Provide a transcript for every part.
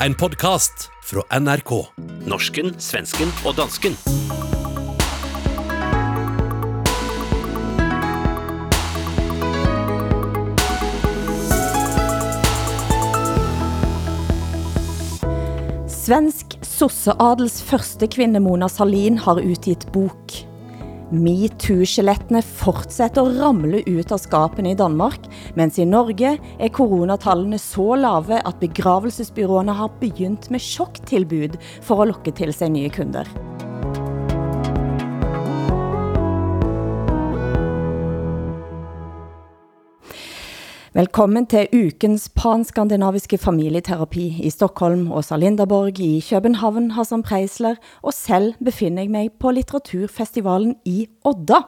En podkast fra NRK. Norsken, svensken og dansken. Svensk sosseadels førstekvinne Mona Salin har utgitt bok. MeToo-skjelettene fortsetter å ramle ut av skapene i Danmark, mens i Norge er koronatallene så lave at begravelsesbyråene har begynt med sjokktilbud for å lokke til sig nye kunder. Velkommen til ukens panskandinaviske familieterapi i Stockholm, Åsa Linderborg i København, har som Preisler, og selv befinder jeg mig på litteraturfestivalen i Odda.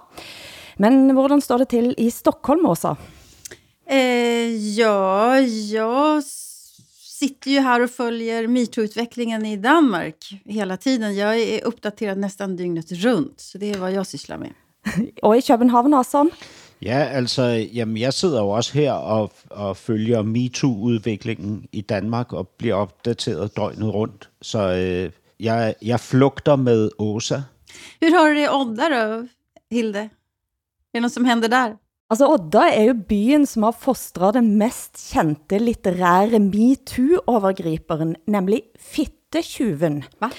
Men hvordan står det til i Stockholm, Åsa? Eh, ja, jag sitter ju här och följer MeToo-utvecklingen i Danmark hela tiden. Jeg är uppdaterad nästan dygnet runt, så det är vad jag sysslar med. og i København, Hassan? Ja, altså, jamen, jeg sidder jo også her og, og følger MeToo-udviklingen i Danmark og bliver opdateret døgnet rundt. Så øh, jeg, jeg flugter med Åsa. Hur har du det i Odda då, Hilde? Är det något som händer där? Altså, Odda er jo byen som har fostret den mest kendte litterære MeToo-overgriperen, nemlig Fittetjuven. Hva?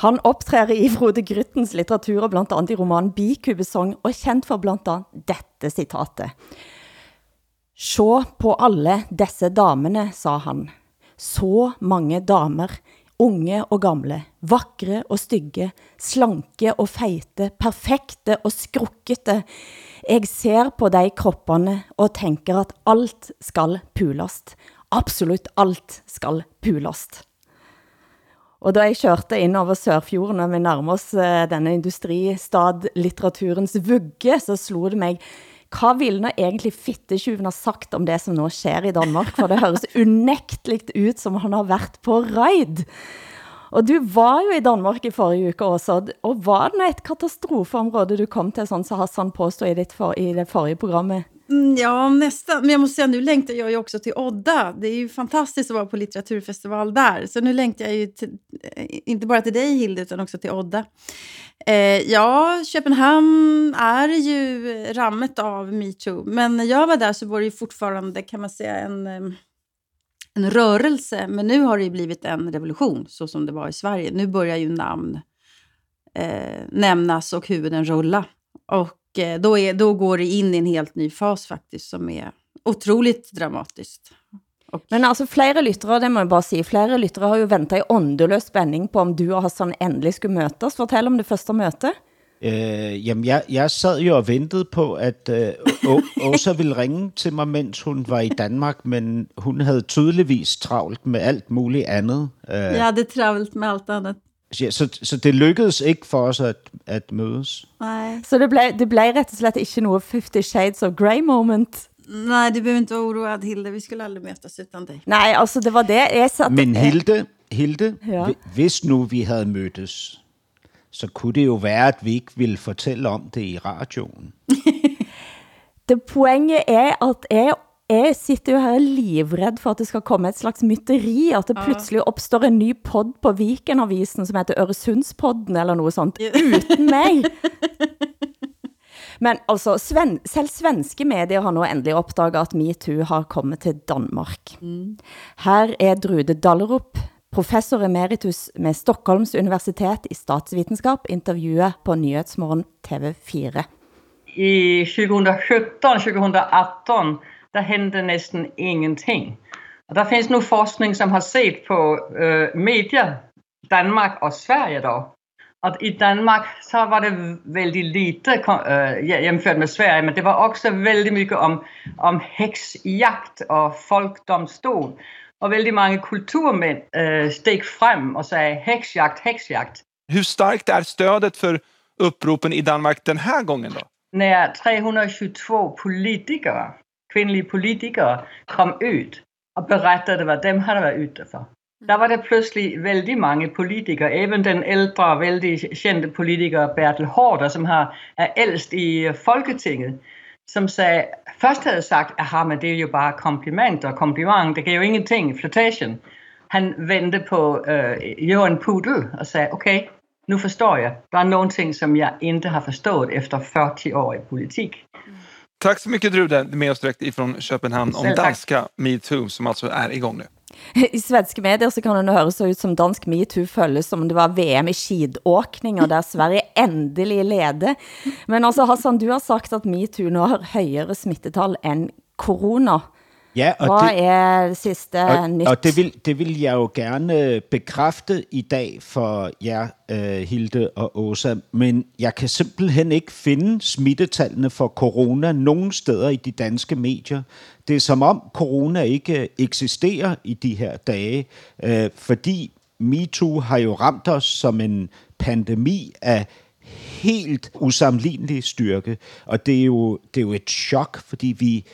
Han optræder i Frode Gryttens litteratur, blandt andet i romanen Bikubesong, og kendt for blandt andet dette citatet. Se på alle disse damene, sa han. Så mange damer, unge og gamle, vakre og stygge, slanke og feite, perfekte og skrukkete. Jeg ser på de kroppene og tænker at alt skal pulast. Absolut alt skal pulast. Og da jeg kørte ind over Sørfjorden, og vi nærmer oss eh, denne industristad litteraturens vugge, så slog det mig, hvad ville nå egentlig fittetjuven ha sagt om det som nu sker i Danmark? For det høres unægteligt ut som han har været på raid. Og du var jo i Danmark i forrige uke også, og var det nå et katastrofeområde du kom til, sådan så Hassan påstod i, ditt for, i det forrige programmet? Mm, Ja, nästan. Men jag måste säga, nu längtar jag ju också till Odda. Det är ju fantastiskt att vara på litteraturfestival där. Så nu längtar jag ju till, eh, inte bara till dig, Hilde, utan också till Odda. Eh, ja, Köpenhamn är ju rammet av MeToo. Men när jag var där så var det ju fortfarande, kan man säga, en, eh, en rörelse. Men nu har det ju blivit en revolution, så som det var i Sverige. Nu börjar ju namn eh, nämnas och huvuden rulla. Och då, är, då går det in i en helt ny fas faktiskt som är otroligt dramatiskt. Och, Men altså flere lyttere, det må jeg bare sige, flere lyttere har jo ventet i åndeløs spænding på, om du og Hassan endelig skulle møtes. Fortæl om det første møte. Øh, jamen, jeg, jeg sad jo og ventede på, at øh, Åsa ville ringe til mig, mens hun var i Danmark, men hun havde tydeligvis travlt med alt muligt andet. Øh, jag hade travelt med allt annat. Ja, så, så det lykkedes ikke for os at, at mødes. Nej. Så det blev, det blev rett og slett ikke noe 50 Shades of Grey moment. Nej, du behöver inte vara oroad, Hilde. Vi skulle aldrig mötas utan dig. Nej, altså det var det. Jeg satt, Men Hilde, Hilde Ja. ja. hvis nu vi havde mødtes, så kunne det jo være, at vi ikke ville fortælle om det i radioen. det poenget er at jeg, jeg sitter jo her livredd for at det skal komme et slags mytteri, at det pludselig opstår en ny podd på Vikenavisen som heter Øresundspodden eller noget sånt, uten mig. Men altså, sven, selv svenske medier har nu endelig opdaget, at MeToo har kommet til Danmark. Her er Drude Dallerup, professor emeritus med Stockholms Universitet i statsvidenskab, intervjuet på Nyhetsmorgen TV4. i 2017-2018, der hände næsten ingenting. Og der finns nu forskning, som har set på øh, medier, Danmark og Sverige då. Og i Danmark, så var det vældig lite, kom- øh, hjemført med Sverige, men det var også vældig mycket om, om heksjagt og folkdomstol. Og vældig mange kulturmænd øh, steg frem og sagde, heksjagt, heksjagt. Hur starkt är stödet för uppropen i Danmark den här gången då? när 322 politikere, kvindelige politikere, kom ud og berettede, var dem havde været ute for. Der var det pludselig vældig mange politikere, even den ældre, vældig kendte politiker Bertel Hårder, som har, er ældst i øh, Folketinget, som sagde, først havde sagt, at men det er jo bare kompliment, og kompliment, det giver jo ingenting, flirtation. han vände på øh, Johan Pudel och sa okej, okay, nu förstår jag. Det nogle någonting som jag inte har förstått efter 40 år i politik. Tack så mycket Drude, med oss direkt ifrån Köpenhamn om danska metoo som alltså är igång nu. I svenske medier så kan det høres så ut som dansk MeToo føles som om det var VM i skidåkning, og der Sverige endelig leder. Men altså Hassan, du har sagt at MeToo nå har højere smittetal end corona. Ja, og Hvad det, er sidste og, nyt? og det, vil, det vil jeg jo gerne øh, bekræfte i dag for jer, øh, Hilde og Åsa, men jeg kan simpelthen ikke finde smittetallene for corona nogen steder i de danske medier. Det er som om corona ikke øh, eksisterer i de her dage, øh, fordi MeToo har jo ramt os som en pandemi af helt usammenlignelig styrke, og det er jo, det er jo et chok, fordi vi,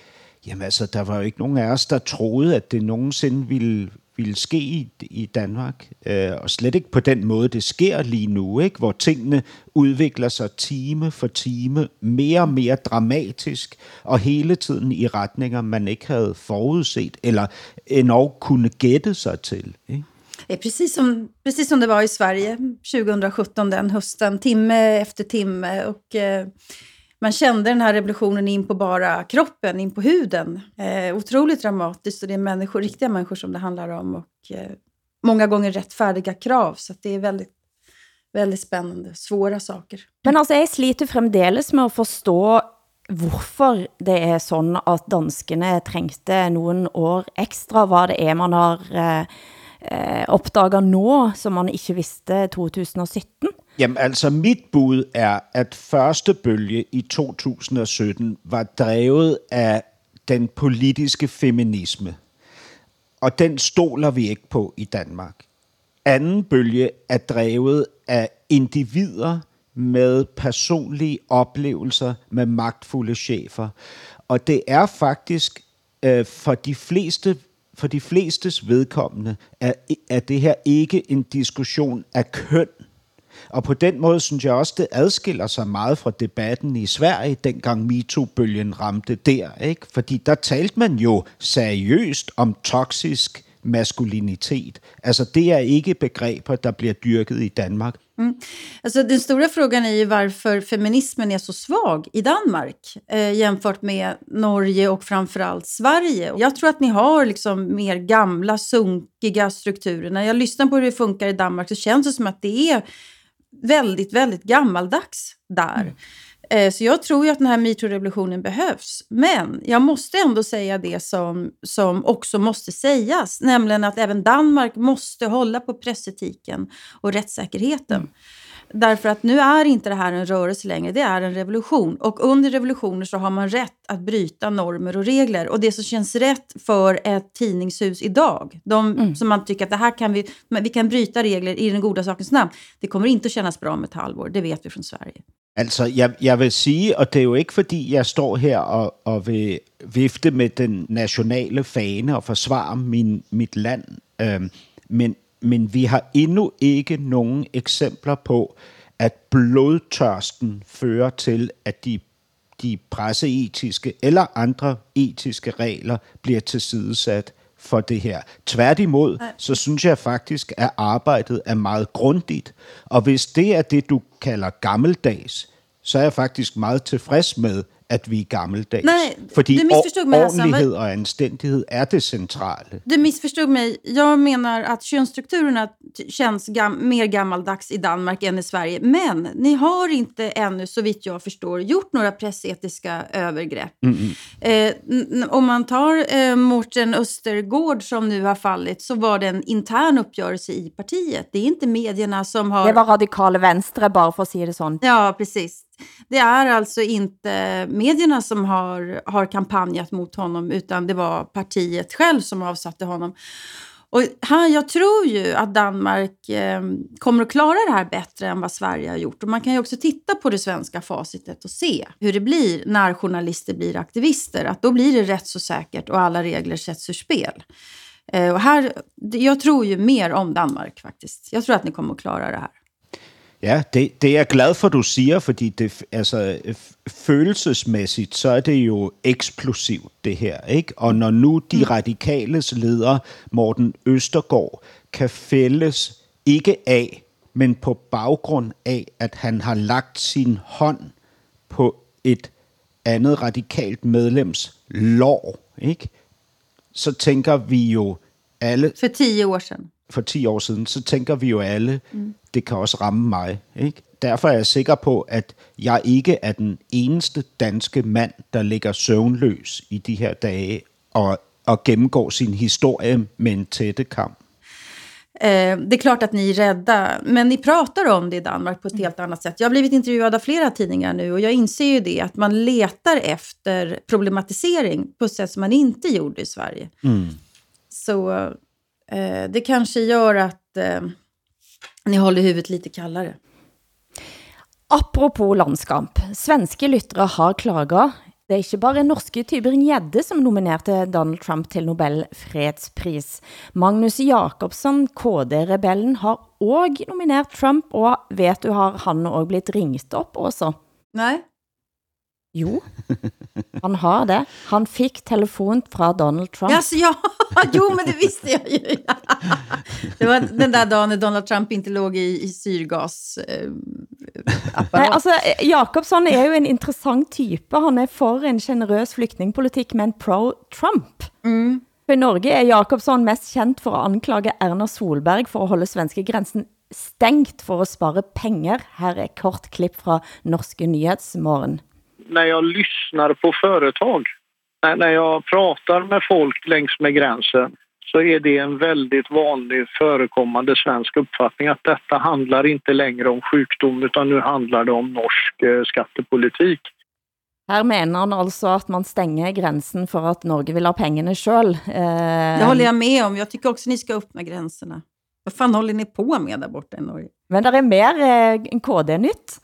jamen altså, der var jo ikke nogen af os, der troede, at det nogensinde ville, ville ske i, i Danmark, øh, og slet ikke på den måde, det sker lige nu, ikke? hvor tingene udvikler sig time for time, mere og mere dramatisk, og hele tiden i retninger, man ikke havde forudset, eller endnu kunne gætte sig til. Ikke? Ja, precis som, precis som det var i Sverige 2017, den hösten, timme efter timme. Och, øh, eh, man kände den här revolutionen in på bara kroppen, in på huden. Eh, otroligt dramatiskt och det är människor, riktiga människor som det handlar om. Och eh, många gånger rättfärdiga krav. Så att det är väldigt, väldigt spännande, svåra saker. Men alltså, jag sliter fremdeles med att förstå hvorfor det er sådan, at danskene trængte nogle år ekstra, hvad det er, man har eh, eh, opdaget nå, som man ikke vidste 2017. Jamen altså, mit bud er, at første bølge i 2017 var drevet af den politiske feminisme. Og den stoler vi ikke på i Danmark. Anden bølge er drevet af individer med personlige oplevelser med magtfulde chefer. Og det er faktisk øh, for de fleste for de flestes vedkommende er, er det her ikke en diskussion af køn. Og på den måde synes jeg også, det adskiller sig meget fra debatten i Sverige, dengang MeToo-bølgen ramte der. Ikke? Fordi der talte man jo seriøst om toksisk maskulinitet. Altså det er ikke begreber, der bliver dyrket i Danmark. Mm. Alltså, den stora frågan är ju varför feminismen är så svag i Danmark eh, jämfört med Norge och framförallt Sverige. Jag tror att ni har liksom mer gamla, sunkiga strukturer. När jag lyssnar på hur det funkar i Danmark så känns det som att det är väldigt, väldigt gammaldags där. Mm. Eh, så jag tror ju att den här metoo-revolutionen behövs. Men jag måste ändå säga det som, som också måste sägas, nämligen att även Danmark måste hålla på pressetiken och rättssäkerheten. Mm. Därför att nu är inte det här en rörelse längre, det är en revolution. Och under revolutioner så har man rätt att bryta normer och regler. Och det som känns rätt för ett tidningshus idag, de mm. som man tycker att det här kan vi, vi kan bryta regler i den goda sakens namn, det kommer inte att kännas bra om ett halvår, det vet vi från Sverige. Altså, jeg, jeg vil sige, og det er jo ikke fordi, jeg står her og, og vil vifte med den nationale fane og forsvare min, mit land, øhm, men, men vi har endnu ikke nogen eksempler på, at blodtørsten fører til, at de, de presseetiske eller andre etiske regler bliver tilsidesat for det her. Tværtimod, så synes jeg faktisk, at arbejdet er meget grundigt. Og hvis det er det, du kalder gammeldags, så er jeg faktisk meget tilfreds med, at vi er gammeldags. Nej, Fordi du missförstod mig, Hassan. ordentlighed og anstændighed er det centrale. Du missförstod mig. Jag menar att könsstrukturerna känns gam mer gammaldags i Danmark än i Sverige. Men ni har inte ännu, så vitt jag förstår, gjort några pressetiska övergrepp. Eh, om man tar eh, Mårten Östergård som nu har fallit så var det en intern uppgörelse i partiet. Det är inte medierna som har... Det var radikale venstre, bare for at sige det sådan. Ja, precis. Det är alltså inte medierna som har, har kampanjat mot honom utan det var partiet själv som avsatte honom. Och här, jag tror ju att Danmark eh, kommer att klara det här bättre än vad Sverige har gjort. Och man kan ju också titta på det svenska facitet och se hur det blir när journalister blir aktivister. Att då blir det rätt så säkert och alla regler sätts ur spel. Eh, och här, jag tror ju mer om Danmark faktiskt. Jag tror att ni kommer att klara det här. Ja, det, det er jeg glad for, du siger, fordi det, altså, følelsesmæssigt, så er det jo eksplosivt, det her. Ikke? Og når nu de mm. radikales leder, Morten Østergaard, kan fælles ikke af, men på baggrund af, at han har lagt sin hånd på et andet radikalt medlems lår, ikke? så tænker vi jo alle... For 10 år siden. For 10 år siden, så tænker vi jo alle, mm. det kan også ramme mig. Ikke? Derfor er jeg sikker på, at jeg ikke er den eneste danske mand, der ligger søvnløs i de her dage og, og gennemgår sin historie med en tætte kamp. Eh, det är klart att ni är rädda, men ni pratar om det i Danmark på ett helt annat sätt. Jag har blivit intervjuad av flera tidningar nu och jag inser ju det, att man letar efter problematisering på ett sätt som man inte gjorde i Sverige. Mm. Så eh, det kanske gör att eh, ni håller huvudet lite kallare. Apropos landskamp. Svenske lyttere har klaget det er ikke bare norske Tybring-Gjedde som nominerte Donald Trump til Nobel fredspris. Magnus Jakobsen, KD-rebellen, har også nomineret Trump, og vet du, har han også blitt ringt op også? Nej. Jo, han har det. Han fik telefon fra Donald Trump. Alltså, ja, jo, men det visste jag ju. Det var den där dagen när Donald Trump inte låg i, i syrgas. Eh, Nej, altså, Jakobsson er jo en interessant type. Han er for en generøs flyktingpolitik, men pro-Trump. Mm. For i Norge er Jakobsson mest kendt for at anklage Erna Solberg for at holde svenske grænsen stängt for at spare penger. Her er kort klipp fra Norske Nyhetsmorgen när jag lyssnar på företag, när, när jag pratar med folk längs med gränsen så är det en väldigt vanlig förekommande svensk uppfattning att detta handlar inte längre om sjukdom utan nu handlar det om norsk eh, skattepolitik. Her mener han altså at man stänger gränsen för att Norge vill ha pengarna själv. Eh... Det håller jag med om. Jag tycker också ni ska öppna gränserna. Vad fan håller ni på med där borta i Norge? Men det är mer eh, KD-nytt.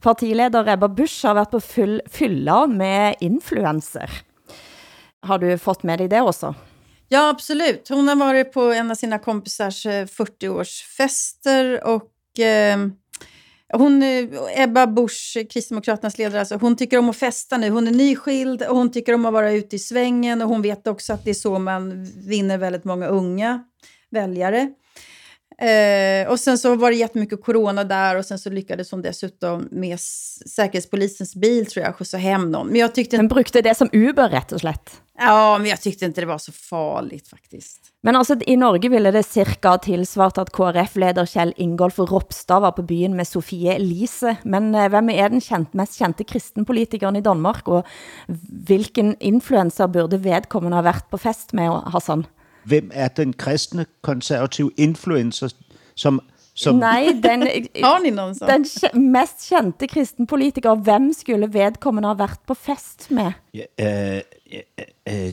Partileder Ebba Busch har været på full, fylla med influencer. Har du fått med dig det också? Ja, absolut. Hon har varit på en av sina kompisars 40-årsfester och eh, hon, eh, eh, Ebba Busch, Kristdemokraternas ledare, alltså, hon tycker om att festa nu. Hon är nyskild och hon tycker om att vara ute i svängen och hon vet också att det är så man vinner väldigt många unga väljare. Eh, och sen så var det jättemycket corona där och sen så lyckades hon dessutom med säkerhetspolisens bil tror jag skjutsa hem någon. Men jag tyckte... Den brukte det som Uber rätt och slett. Ja, men jag tyckte inte det var så farligt faktiskt. Men altså, i Norge ville det cirka tilsvart at KRF-leder Kjell Ingolf Ropstad var på byen med Sofie Elise. Men eh, hvem er den kjent, mest kjente kristenpolitikeren i Danmark, og hvilken influencer burde vedkommende ha været på fest med, Hassan? Hvem er den kristne konservative influencer, som som... Nej, den, den mest kendte kristenpolitiker, hvem skulle vedkommende have været på fest med? Ja, øh, øh, øh,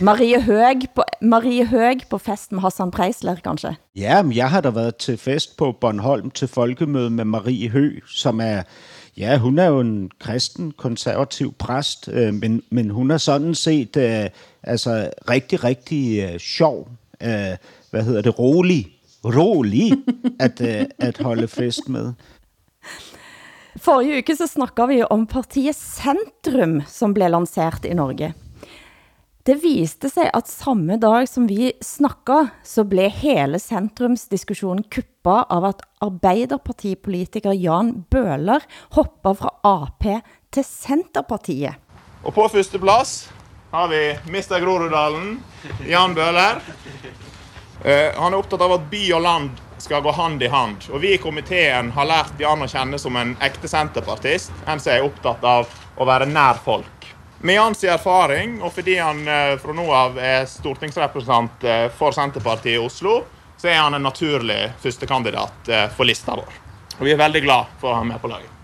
Marie Høg på, Marie Høg på fest med Hassan Preisler, kanskje? Ja, men jeg har da været til fest på Bornholm til folkemøde med Marie Høg, som er Ja, hun er jo en kristen konservativ præst, øh, men, men hun er sådan set øh, altså rigtig, rigtig øh, sjov. Øh, hvad hedder det? Rolig. Rolig at, øh, at holde fest med. Forrige uke så snakker vi om partiet Centrum, som blev lanceret i Norge. Det viste sig, at samme dag som vi snakker, så blev hele centrumsdiskussionen kuppet av at Arbeiderpartipolitiker Jan Bøhler hopper fra AP til Centerpartiet. Og på første plads har vi Mr. Groruddalen, Jan Bøhler. Eh, han er opptatt av at by og land skal gå hand i hand. Og vi i komiteen har lært Jan å kjenne som en ekte senterpartist, en som er opptatt av å være nær folk. Med hans erfaring, og fordi han eh, fra nå av er stortingsrepresentant eh, for Senterpartiet i Oslo, så er han en naturlig førstekandidat eh, for lista vår. Og vi er veldig glad for å ha med på laget.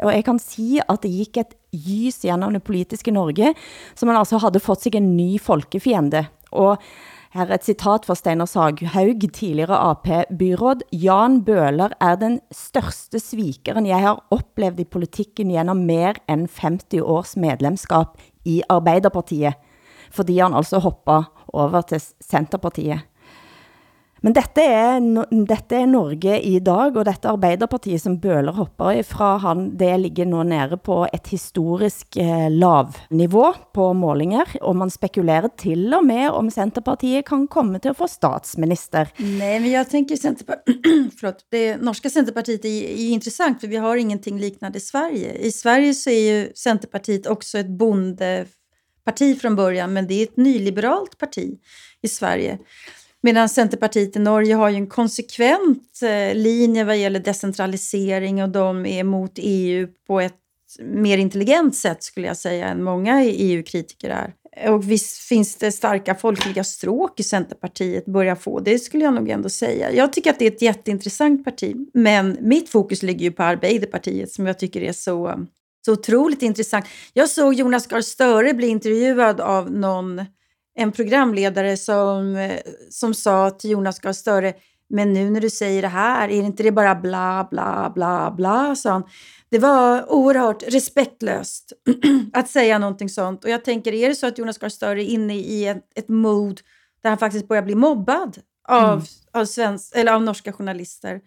Og jeg kan si at det gikk et gys gjennom det politiske Norge, som man altså havde fått sig en ny folkefiende. Og her er et citat fra Steiner Saghaug, tidligere AP-byråd. Jan Bøhler er den største svikeren jeg har oplevet i politikken gennem mer end 50 års medlemskap i Arbeiderpartiet, fordi han altså hoppede over til Centerpartiet. Men dette er, no- dette er Norge i dag, og dette Arbeiderpartiet som bøler hopper fra han, det ligger nå nede på et historisk eh, lavnivå på målinger, og man spekulerer til og med om Centerpartiet kan komme til at få statsminister. Nej, men jag tänker Centerpartiet, det norska Centerpartiet är, är intressant för vi har ingenting liknande i Sverige. I Sverige så är ju Centerpartiet också ett bondeparti från början, men det är ett nyliberalt parti i Sverige. Medan Centerpartiet i Norge har ju en konsekvent eh, linje vad gäller decentralisering och de är mot EU på ett mer intelligent sätt skulle jag säga än många EU-kritiker är. Och visst finns det starka folkliga stråk i Centerpartiet börjar få, det skulle jag nog ändå säga. Jag tycker att det är ett jätteintressant parti, men mitt fokus ligger ju på Arbeiderpartiet som jag tycker är så, så otroligt intressant. Jag såg Jonas Gahr Störe bli intervjuad av någon, en programledare som, eh, som sa till Jonas Gahr Støre, men nu när du säger det här, är inte det bara bla bla bla bla, sa han. Det var oerhört respektlöst att säga någonting sånt. Och jag tänker, är det så att Jonas Gahr Støre är inne i ett, ett mod där han faktiskt börjar bli mobbad av, Mm. av, svensk, eller av norska journalister,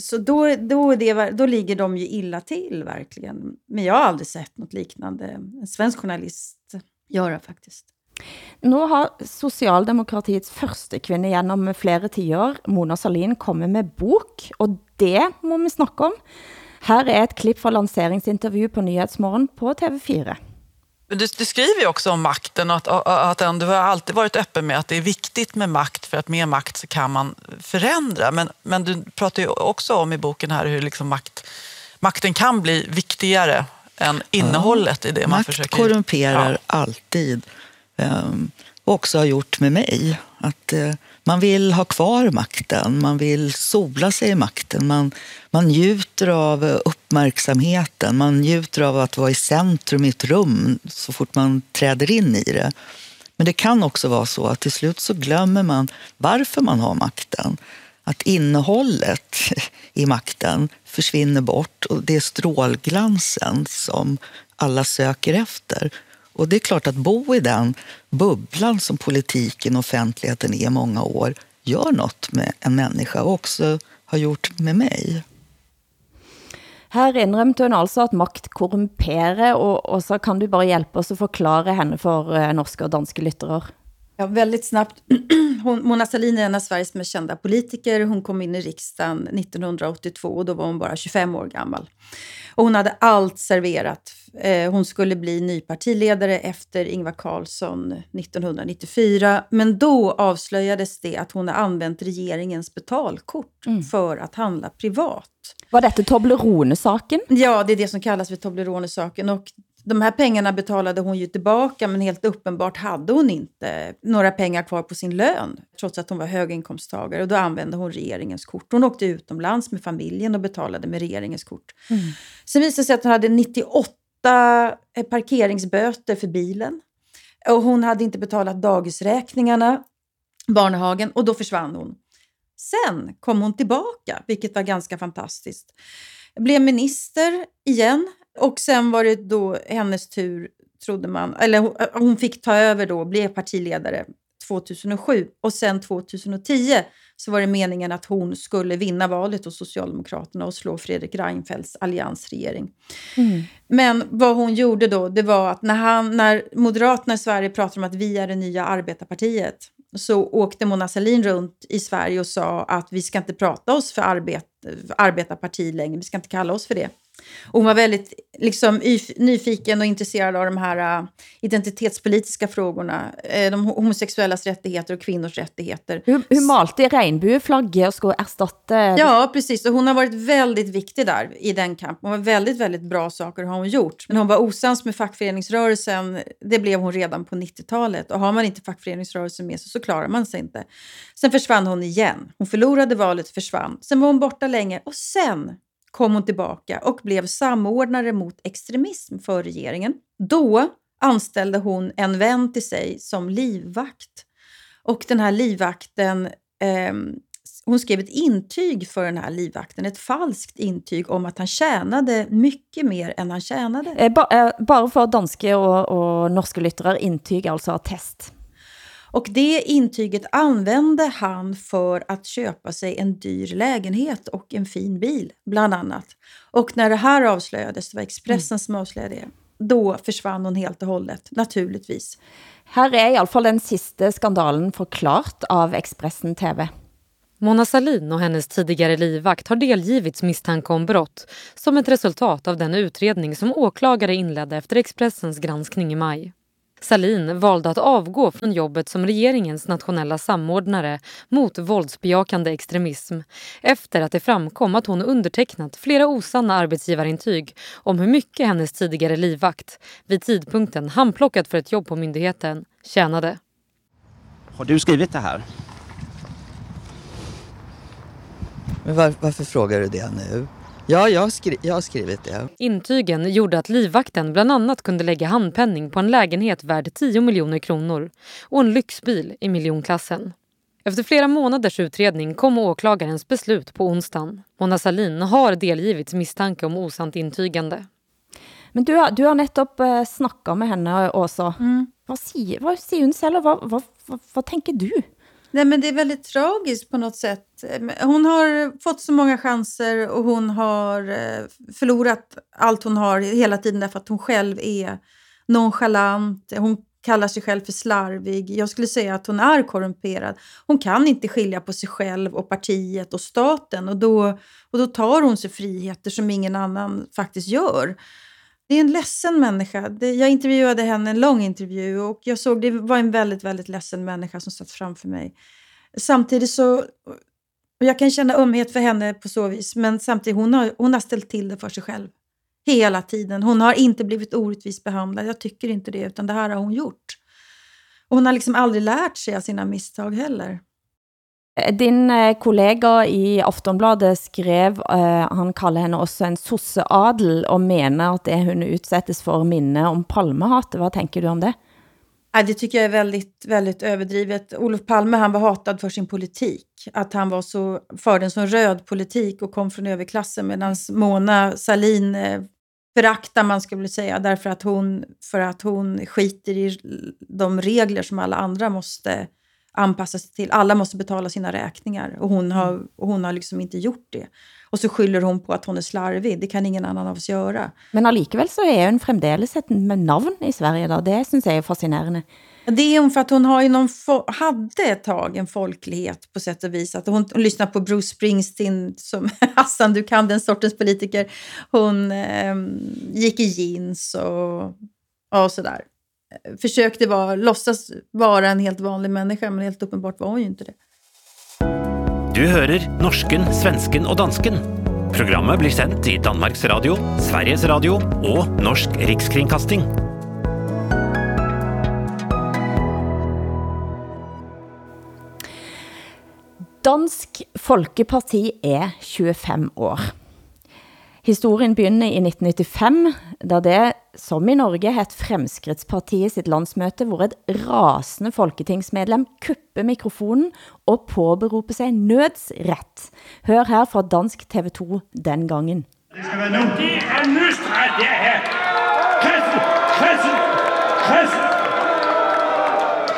så då, då, det, då ligger de ju illa till verkligen. Men jag har aldrig sett något liknande en svensk journalist göra faktiskt. Nu har Socialdemokratiets første kvinde gennem flere tiår, Mona Salin, kommet med bok, og det må vi snakke om. Her er et klipp fra lanseringsintervju på Nyhetsmorgen på TV4. Men Du, du skriver ju också om makten och att, och att den- du har alltid varit öppen med att det är viktigt med makt för att med makt så kan man förändra. Men, men du pratar ju också om i boken här hur liksom makt, makten kan bli viktigare än innehållet i det man Makt försöker... korrumperar Ja. alltid. Ehm, också har gjort med mig. Att eh, man vill ha kvar makten, man vill sola sig i makten. Man, man njuter av uppmärksamheten, man njuter av att vara i centrum i ett rum så fort man träder in i det. Men det kan också vara så att till slut så glömmer man varför man har makten. Att innehållet i makten försvinner bort och det är strålglansen som alla söker efter. Och det är klart att bo i den bubblan som politiken och offentligheten är i många år gör något med en människa och också har gjort med mig. Her indrømte hun altså at makt korrumperer, og, og så kan du bare hjælpe os at forklare henne for eh, norska norske og danske lyttere. Ja, väldigt snabbt. Hon, Mona Sahlin är en av Sveriges mest kända politiker. Hon kom in i riksdagen 1982 och då var hon bara 25 år gammal. Och hon hade allt serverat. Eh, hon skulle bli ny partiledare efter Ingvar Carlsson 1994. Men då avslöjades det att hon har använt regeringens betalkort för att handla privat. Var dette Toblerone-saken? Ja, det är det som kallas för Toblerone-saken. Och de här pengarna betalade hon ju tillbaka, men helt uppenbart hade hon inte några pengar kvar på sin lön, trots att hon var höginkomsttagare. Och då använde hon regeringens kort. Hon åkte utomlands med familjen och betalade med regeringens kort. Sen visade det sig att hon hade 98 eh, parkeringsböter för bilen. Och hon hade inte betalat dagisräkningarna, barnhagen, och då försvann hon. Sen kom hon tillbaka, vilket var ganska fantastiskt. Blev minister igen och sen var det då hennes tur, trodde man. Eller hon, hon fick ta över då, blev partiledare 2007. Och sen 2010 så var det meningen att hon skulle vinna valet hos Socialdemokraterna och slå Fredrik Reinfeldts alliansregering. Men vad hon gjorde då, det var att när, han, när Moderaterna i Sverige pratade om att vi är det nya arbetarpartiet så åkte Mona Sahlin runt i Sverige och sa att vi ska inte prata oss för arbet, arbetarparti längre, vi ska inte kalla oss för det. Och hon var väldigt liksom, yf- nyfiken och intresserad av de här uh, identitetspolitiska frågorna, eh, de homosexuellas rättigheter och kvinnors rättigheter. Hun, hun malte i regnbueflagget og skulle erstatte... Ja, precis. Och hon har varit väldigt viktig där i den kampen. Hon var väldigt, väldigt bra saker har hon gjort. Men hon var osams med fackföreningsrörelsen. Det blev hon redan på 90-talet. Och har man inte fackföreningsrörelsen med sig så klarar man sig inte. Sen försvann hon igen. Hon förlorade valet, försvann. Sen var hon borta länge och sen kom hon tillbaka och blev samordnare mot extremism för regeringen. Då anställde hon en vän till sig som livvakt. Och den här livvakten ehm, hon skrev ett intyg för den här livvakten, ett falskt intyg om att han tjänade mycket mer än han tjänade. Eh, eh, bara för danska och, och danske lyttare, intyg, alltså attest. Och det intyget använde han för att köpa sig en dyr lägenhet och en fin bil, bland annat. Och när det här avslöjades, det var Expressen som avslöjade det, då försvann hon helt och hållet, naturligtvis. Her er i alla fall den siste skandalen forklart av Expressen TV. Mona Salin och hennes tidigare livvakt har delgivits misstanke om brott som ett resultat av den utredning som åklagare inledde efter Expressens granskning i maj. Salin valde att avgå från jobbet som regeringens nationella samordnare mot våldsbejakande extremism efter att det framkom att hon undertecknat flera osanna arbetsgivarintyg om hur mycket hennes tidigare livvakt, vid tidpunkten handplockat för ett jobb på myndigheten, tjänade. Har du skrivit det här? Men var, varför frågar du det nu? Ja, jag har, skri jag har skrivit det. Intygen gjorde att livvakten bland annat kunde lägga handpenning på en lägenhet värd 10 miljoner kronor och en lyxbil i miljonklassen. Efter flera månaders utredning kom åklagarens beslut på onsdagen. Mona Salin har delgivits misstanke om osant intygande. Men du har, du har netop uh, snakket med henne også. Mm. Hvad, siger, hvad siger hun selv, og hvad, hvad, hvad, hvad tænker du? Nej, men det är väldigt tragiskt på något sätt. Ehm, hon har fått så många chanser och hon har eh, förlorat allt hon har hela tiden därför att hon själv är nonchalant. Hon kallar sig själv för slarvig. Jag skulle säga att hon är korrumperad. Hon kan inte skilja på sig själv och partiet och staten och då, och då tar hon sig friheter som ingen annan faktiskt gör. Det är en ledsen människa. Jag intervjuade henne en lång intervju och jag såg det var en väldigt, väldigt ledsen människa som satt framför mig. Samtidigt så, jag kan känna ömhet för henne på så vis, men samtidigt hon har hon har ställt till det för sig själv. Hela tiden. Hon har inte blivit orättvist behandlad. Jag tycker inte det, utan det här har hon gjort. Och hon har liksom aldrig lärt sig av sina misstag heller. Din eh, kollega i Aftonbladet skrev, uh, han kalder henne også en sosseadel, og mener at det hun utsättes for minne om palmehat. Hvad tænker du om det? Nej, det tycker jag är väldigt, väldigt överdrivet. Olof Palme han var hatad för sin politik. Att han var så, förde en sån röd politik och kom från överklassen medan Mona Salin eh, föraktar man skulle säga därför att hon, för att hon skiter i de regler som alla andra måste anpassa sig till. Alla måste betala sina räkningar och hon har, och hon har liksom inte gjort det. Och så skyller hon på att hon är slarvig. Det kan ingen annan av oss göra. Men allikevel så är hon fremdeles ett navn i Sverige. Då. Det syns jag är fascinerande. Det är hon för att hon har någon hade ett tag en folklighet på sätt och vis. Att hon, hon lyssnar på Bruce Springsteen, som Hassan, du kan den sortens politiker. Hon eh, gick i jeans och, och sådär försökte vara, låtsas vara en helt vanlig människa, men helt uppenbart var hon ju inte det. Du hører norsken, svensken og dansken. Programmet blir sendt i Danmarks Radio, Sveriges Radio og Norsk Rikskringkasting. Dansk Folkeparti er 25 år. Historien begynder i 1995, da det, som i Norge, het Fremskrittspartiet sitt landsmøte, hvor et rasende folketingsmedlem kupper mikrofonen og påberoper sig nødsret. Hør her fra Dansk TV2 den gangen. Det skal være nu. Det er nødsret, det er her. Kristen, Kristen, Kristen,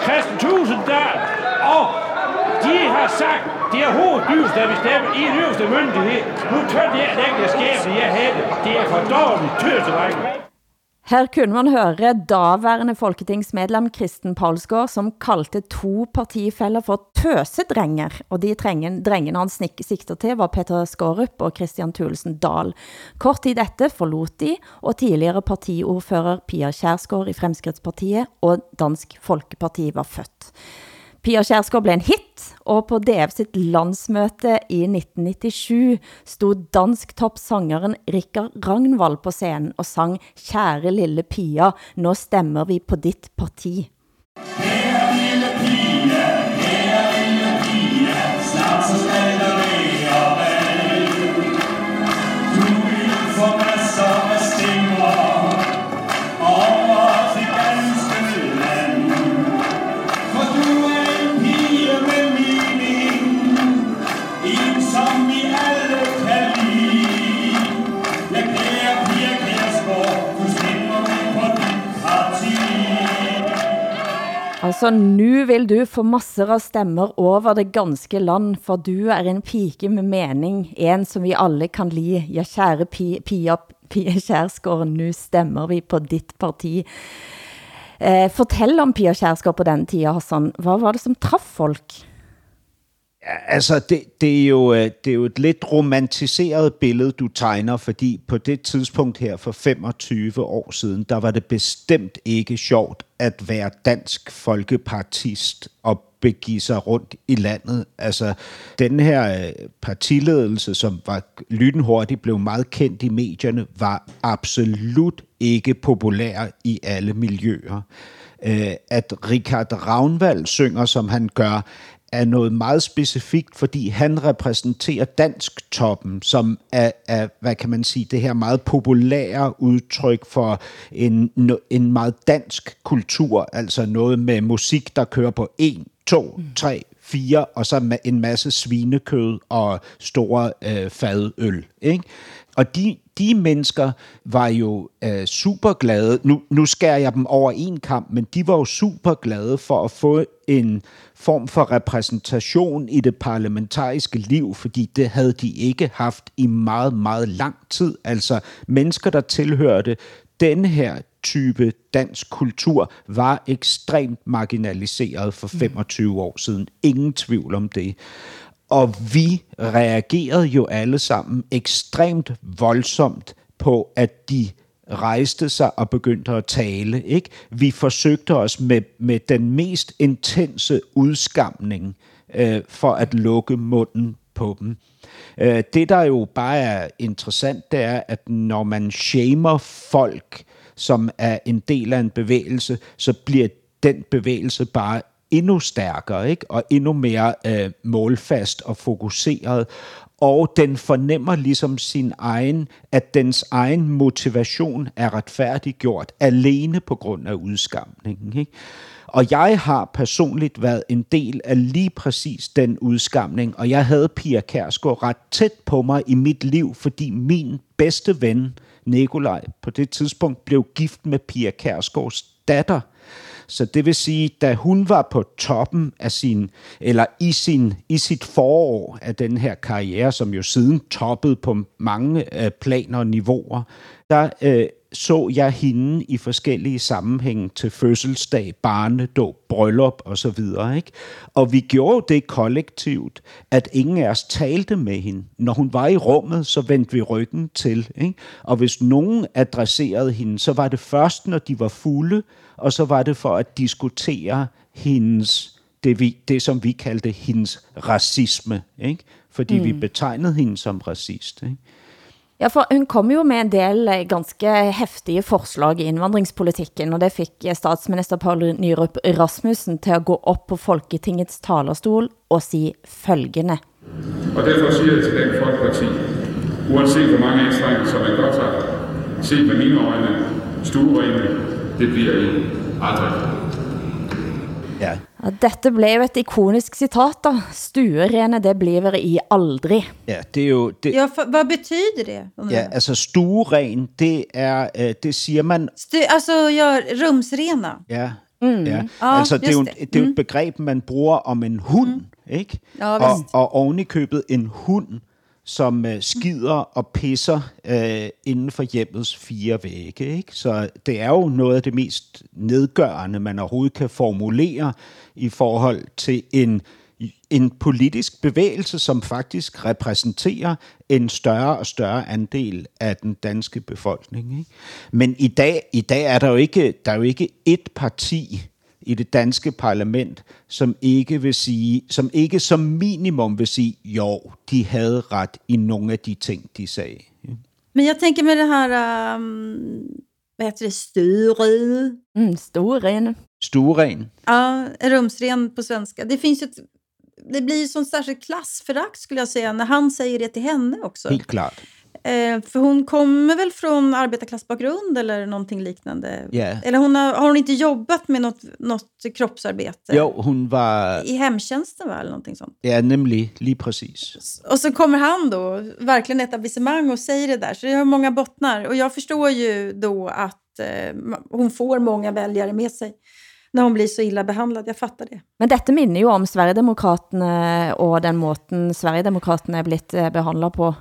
Christen Tusinddal og de har sagt, det er hoveddyreste, der bestemmer i en øverste myndighed. Nu tør det ikke skæbne, jeg havde. Det er for dårligt tøsedreng. Her kunne man høre daværende folketingsmedlem Kristen Palsgaard, som kaldte to partifælder for tøsedrenger, og de drengen, drengene han sigter til var Peter Skorup og Christian Thulesen Dahl. Kort tid efter forlot de, og tidligere partiordfører Pia Kjærsgaard i Fremskrittspartiet og Dansk Folkeparti var født. Pia Kjærsgaard blev en hit, og på DF sitt landsmøte i 1997 stod dansk topsangeren Rikard Ragnvald på scenen og sang Kære lille Pia, nå stemmer vi på dit parti. Hey! Så nu vil du få masser af stemmer over det ganske land, for du er en pike med mening, en som vi alle kan li. Ja, kære Pia, Pia, Pia Kjærsgaard, nu stemmer vi på dit parti. Eh, fortæl om Pia Kjærsgaard på den tida, Hassan. Hvad var det, som traf folk? Altså, det, det, er jo, øh, det er jo et lidt romantiseret billede, du tegner, fordi på det tidspunkt her for 25 år siden, der var det bestemt ikke sjovt at være dansk folkepartist og begive sig rundt i landet. Altså, den her øh, partiledelse, som var lynhurtigt blev meget kendt i medierne, var absolut ikke populær i alle miljøer. Øh, at Richard Ravnvald synger, som han gør, er noget meget specifikt, fordi han repræsenterer dansk toppen, som er, er, hvad kan man sige, det her meget populære udtryk for en, en meget dansk kultur, altså noget med musik, der kører på 1, 2, 3, 4, og så med en masse svinekød og store øh, fadøl. Ikke? Og de, de mennesker var jo øh, super glade. Nu, nu skærer jeg dem over en kamp, men de var jo super glade for at få en form for repræsentation i det parlamentariske liv, fordi det havde de ikke haft i meget, meget lang tid. Altså mennesker, der tilhørte den her type dansk kultur, var ekstremt marginaliseret for 25 mm. år siden. Ingen tvivl om det. Og vi reagerede jo alle sammen ekstremt voldsomt på, at de rejste sig og begyndte at tale. Ikke? Vi forsøgte os med, med den mest intense udskamning øh, for at lukke munden på dem. Øh, det, der jo bare er interessant, det er, at når man shamer folk, som er en del af en bevægelse, så bliver den bevægelse bare endnu stærkere, ikke? og endnu mere øh, målfast og fokuseret. Og den fornemmer ligesom sin egen, at dens egen motivation er retfærdiggjort alene på grund af udskamningen. Ikke? Og jeg har personligt været en del af lige præcis den udskamning, og jeg havde Pia Kærsgaard ret tæt på mig i mit liv, fordi min bedste ven, Nikolaj, på det tidspunkt blev gift med Pia Kærsgaards datter. Så det vil sige, da hun var på toppen af sin, eller i, sin, i sit forår af den her karriere, som jo siden toppede på mange øh, planer og niveauer, der øh, så jeg hende i forskellige sammenhænge til fødselsdag, barnedåb, bryllup og så videre. Ikke? Og vi gjorde det kollektivt, at ingen af os talte med hende. Når hun var i rummet, så vendte vi ryggen til. Ikke? Og hvis nogen adresserede hende, så var det først, når de var fulde, og så var det for at diskutere hendes, det, vi, det som vi kaldte hendes racisme. Ikke? Fordi mm. vi betegnede hende som racist. Ikke? Ja, for hun kom jo med en del eh, ganske heftige forslag i indvandringspolitikken, og det fik eh, statsminister Paul Nyrup Rasmussen til at gå op på Folketingets talerstol og sige følgende. Og derfor siger jeg til den Folkeparti, uanset hvor mange anstrengelser man godt har, se med mine øjne, stuerene, det bliver I aldrig. Ja. Ja, dette blev et ikonisk citat da. Stuerene, det bliver I aldrig. Ja, det er jo... Det, ja, for, hvad betyder det? Ja, altså stueren, det er, øh, det siger man... Stu, altså, ja, rumsrena. Ja, Mm. Ja. ja, altså det er, jo, det. det er jo et mm. begreb, man bruger om en hund, mm. ikke? Ja, og, og oven i købet en hund, som øh, skider og pisser øh, inden for hjemmets fire vægge. Ikke? Så det er jo noget af det mest nedgørende, man overhovedet kan formulere i forhold til en, en politisk bevægelse, som faktisk repræsenterer en større og større andel af den danske befolkning. Ikke? Men i dag, i dag er der jo ikke, der er jo ikke et parti, i det danske parlament, som ikke vil sige, som ikke som minimum vil sige, jo, de havde ret i nogle af de ting, de sagde. Men jag tänker med det här, um, vad heter det, sturen? Mm, sturen. Sturen. Ja, rumsren på svenska. Det finns ett, det blir ju sån särskild klassförakt skulle jag säga, när han säger det till henne också. Helt klart. Eh, för hon kommer väl från arbetarklassbakgrund eller någonting liknande? Yeah. Eller hon har, har hon inte jobbat med något, något kroppsarbete? Jo, hon var... I hemtjänsten va, eller någonting sånt? Ja, nämligen, lige precis. Och så kommer han då, verkligen etablissemang och säger det där. Så det har många bottnar. Och jag förstår ju då att eh, hon får många väljare med sig. när hon blir så illa behandlad. Jag fattar det. Men dette minner jo om Sverigedemokraterne og den måten Sverigedemokraterne er blitt eh, behandlet på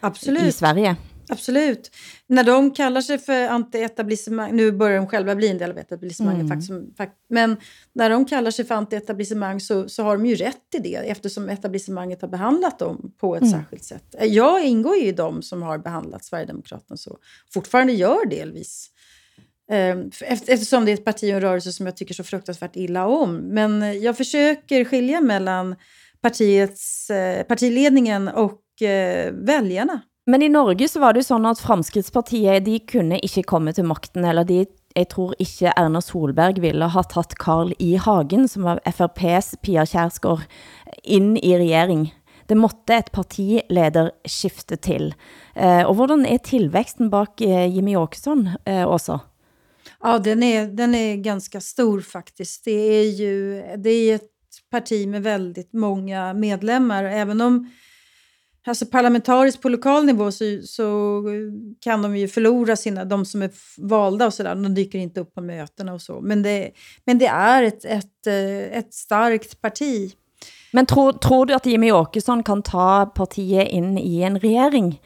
Absolut. i Sverige. Absolut. När de kallar sig för anti-etablissemang, nu börjar de själva bli en del av etablissemanget Mm. faktiskt, fakt- men när de kallar sig för anti-etablissemang så, så har de ju rätt i det eftersom etablissemanget har behandlat dem på ett Mm. särskilt sätt. Jag ingår ju i dem som har behandlat Sverigedemokraterna så, fortfarande gör delvis. Ehm, eft- Eftersom det är ett parti och en rörelse som jag tycker så fruktansvärt illa om. Men eh, jag försöker skilja mellan partiets, eh, partiledningen och eh, väljarna. Men i Norge så var det jo sånn at Fremskrittspartiet, de kunne ikke komme til makten, eller de, jeg tror ikke Erna Solberg ville ha tatt Carl I. Hagen, som var FRP's Pia Kjærsgaard, inn i regjering. Det måtte et partilederskifte til. Eh, og hvordan er tilvæksten bak eh, Jimmy Åkesson eh, også? Ja, den är, den är ganska stor faktiskt. Det är ju det är ett parti med väldigt många medlemmar. Även om alltså parlamentariskt på lokal nivå så, så kan de ju förlora sina, de som är valda och sådär. De dyker inte upp på mötena och så. Men det, men det är ett, ett, eh, ett starkt parti. Men tror, tror du at Jimmy Åkesson kan ta partiet inn i en regjering?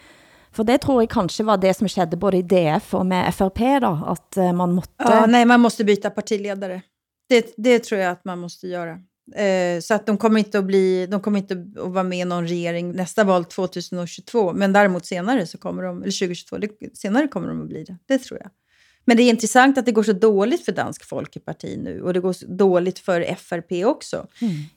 For det tror jeg kanskje var det som skjedde både i DF og med FRP da, at eh, man måtte... Ja, nej, man måste byta partiledare. Det, det tror jag att man måste göra. Eh, så att de kommer inte att bli, de kommer inte att vara med i någon regering nästa val 2022. Men däremot senare så kommer de, eller 2022, det, senare kommer de att bli det. Det tror jag. Men det är intressant att det går så dåligt för Dansk Folkeparti nu och det går så dåligt för FRP också.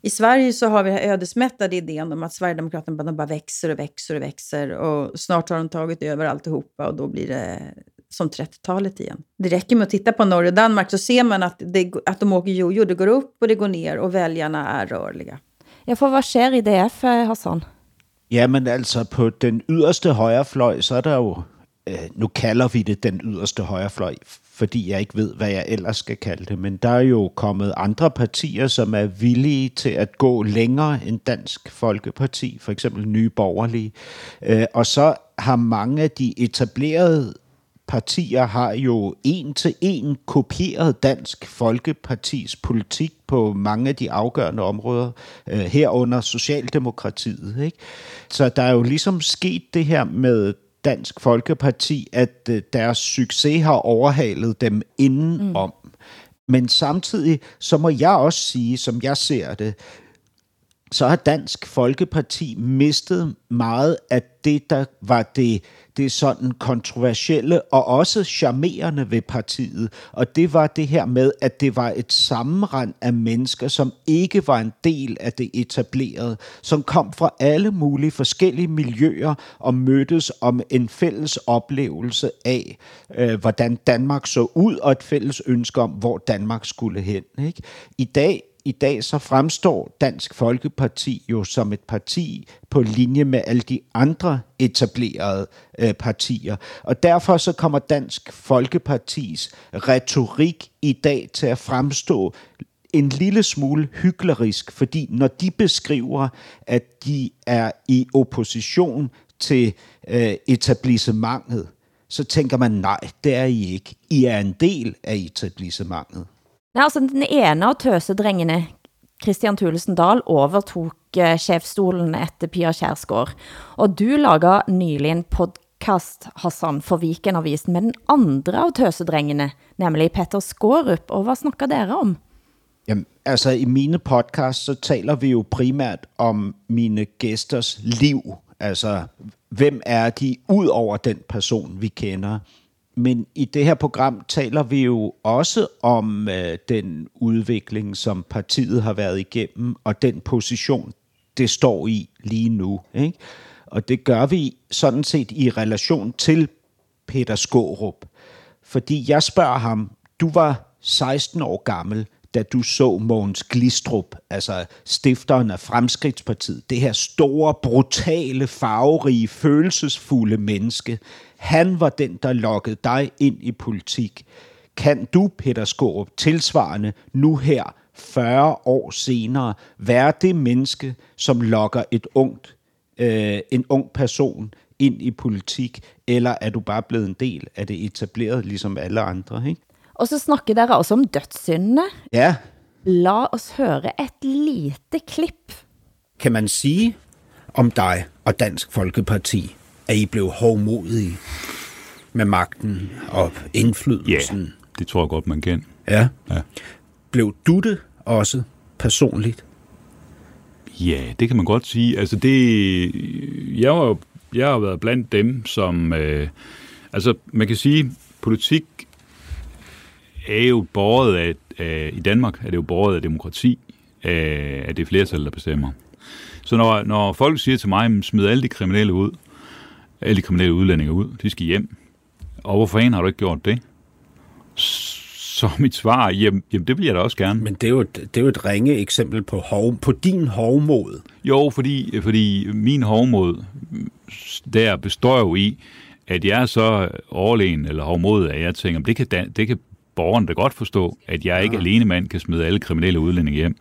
I Sverige så har vi den ödesmättade idén om att Sverigedemokraterna bara, bara växer och växer och växer och snart har de tagit över alltihopa och då blir det som 30-talet igen. Det räcker med att titta på Norge och Danmark så ser man att, det, att de åker jojo. Det går upp och det går ner og väljarna är rörliga. Ja, for hvad sker i DF, eh, Hassan? Jamen altså, på den yderste højrefløj, så er der jo, øh, nu kalder vi det den yderste højrefløj, fordi jeg ikke ved, hvad jeg ellers skal kalde det, men der er jo kommet andre partier, som er villige til at gå længere end Dansk Folkeparti, for eksempel Nye Borgerlige. Øh, og så har mange af de etablerede partier har jo en til en kopieret Dansk Folkepartis politik på mange af de afgørende områder, øh, herunder Socialdemokratiet. Ikke? Så der er jo ligesom sket det her med Dansk Folkeparti, at øh, deres succes har overhalet dem indenom. Mm. Men samtidig, så må jeg også sige, som jeg ser det, så har Dansk Folkeparti mistet meget af det, der var det, det sådan kontroversielle og også charmerende ved partiet. Og det var det her med, at det var et sammenrend af mennesker, som ikke var en del af det etablerede, som kom fra alle mulige forskellige miljøer og mødtes om en fælles oplevelse af, øh, hvordan Danmark så ud, og et fælles ønske om, hvor Danmark skulle hen. Ikke? I dag i dag så fremstår Dansk Folkeparti jo som et parti på linje med alle de andre etablerede øh, partier. Og derfor så kommer Dansk Folkepartis retorik i dag til at fremstå en lille smule hyklerisk, fordi når de beskriver, at de er i opposition til øh, etablissementet, så tænker man, nej, det er I ikke. I er en del af etablissementet. Nej, altså den ene av tøsedrengene, Christian Thulesen Dahl, overtog uh, eh, chefstolen efter Pia Kjærsgaard. Og du laga nylig en podcast, Hassan, for Vikenavisen med den andre av tøsedrengene, nemlig Petter Skårup. Og hvad snakker dere om? Jamen, altså i mine podcasts, så taler vi jo primært om mine gæsters liv. Altså, hvem er de ud over den person, vi kender? Men i det her program taler vi jo også om øh, den udvikling, som partiet har været igennem, og den position, det står i lige nu. Ikke? Og det gør vi sådan set i relation til Peter Skårup. Fordi jeg spørger ham, du var 16 år gammel, da du så Mogens Glistrup, altså stifteren af Fremskridtspartiet, det her store, brutale, farverige, følelsesfulde menneske. Han var den, der lokkede dig ind i politik. Kan du, Peter Skorup, tilsvarende nu her, 40 år senere, være det menneske, som lokker et ungt, øh, en ung person ind i politik, eller er du bare blevet en del af det etablerede, ligesom alle andre, ikke? Og så snakker dere også om dødssyndene. Ja, La os høre et lite klip. Kan man sige om dig og Dansk Folkeparti, at I blev hovmodige med magten og indflydelsen? Ja, det tror jeg godt, man kan. Ja. ja. Blev du det også personligt? Ja, det kan man godt sige. Altså det, jeg, var, jeg har været blandt dem, som... Øh, altså man kan sige, politik er jo båret af, af, i Danmark er det jo båret af demokrati, af, af det flertal, der bestemmer. Så når, når folk siger til mig, "Men smid alle de kriminelle ud, alle de kriminelle udlændinge ud, de skal hjem, og hvorfor en har du ikke gjort det? Så er mit svar, jamen, jamen det vil jeg da også gerne. Men det er jo et, det er jo et ringe eksempel på, hov, på din hovmod. Jo, fordi, fordi min hovmod der består jo i, at jeg er så overlegen eller hovmodig, at jeg tænker, det kan, det kan borgeren da godt forstå, at jeg ikke alene mand kan smide alle kriminelle udlændinge hjem.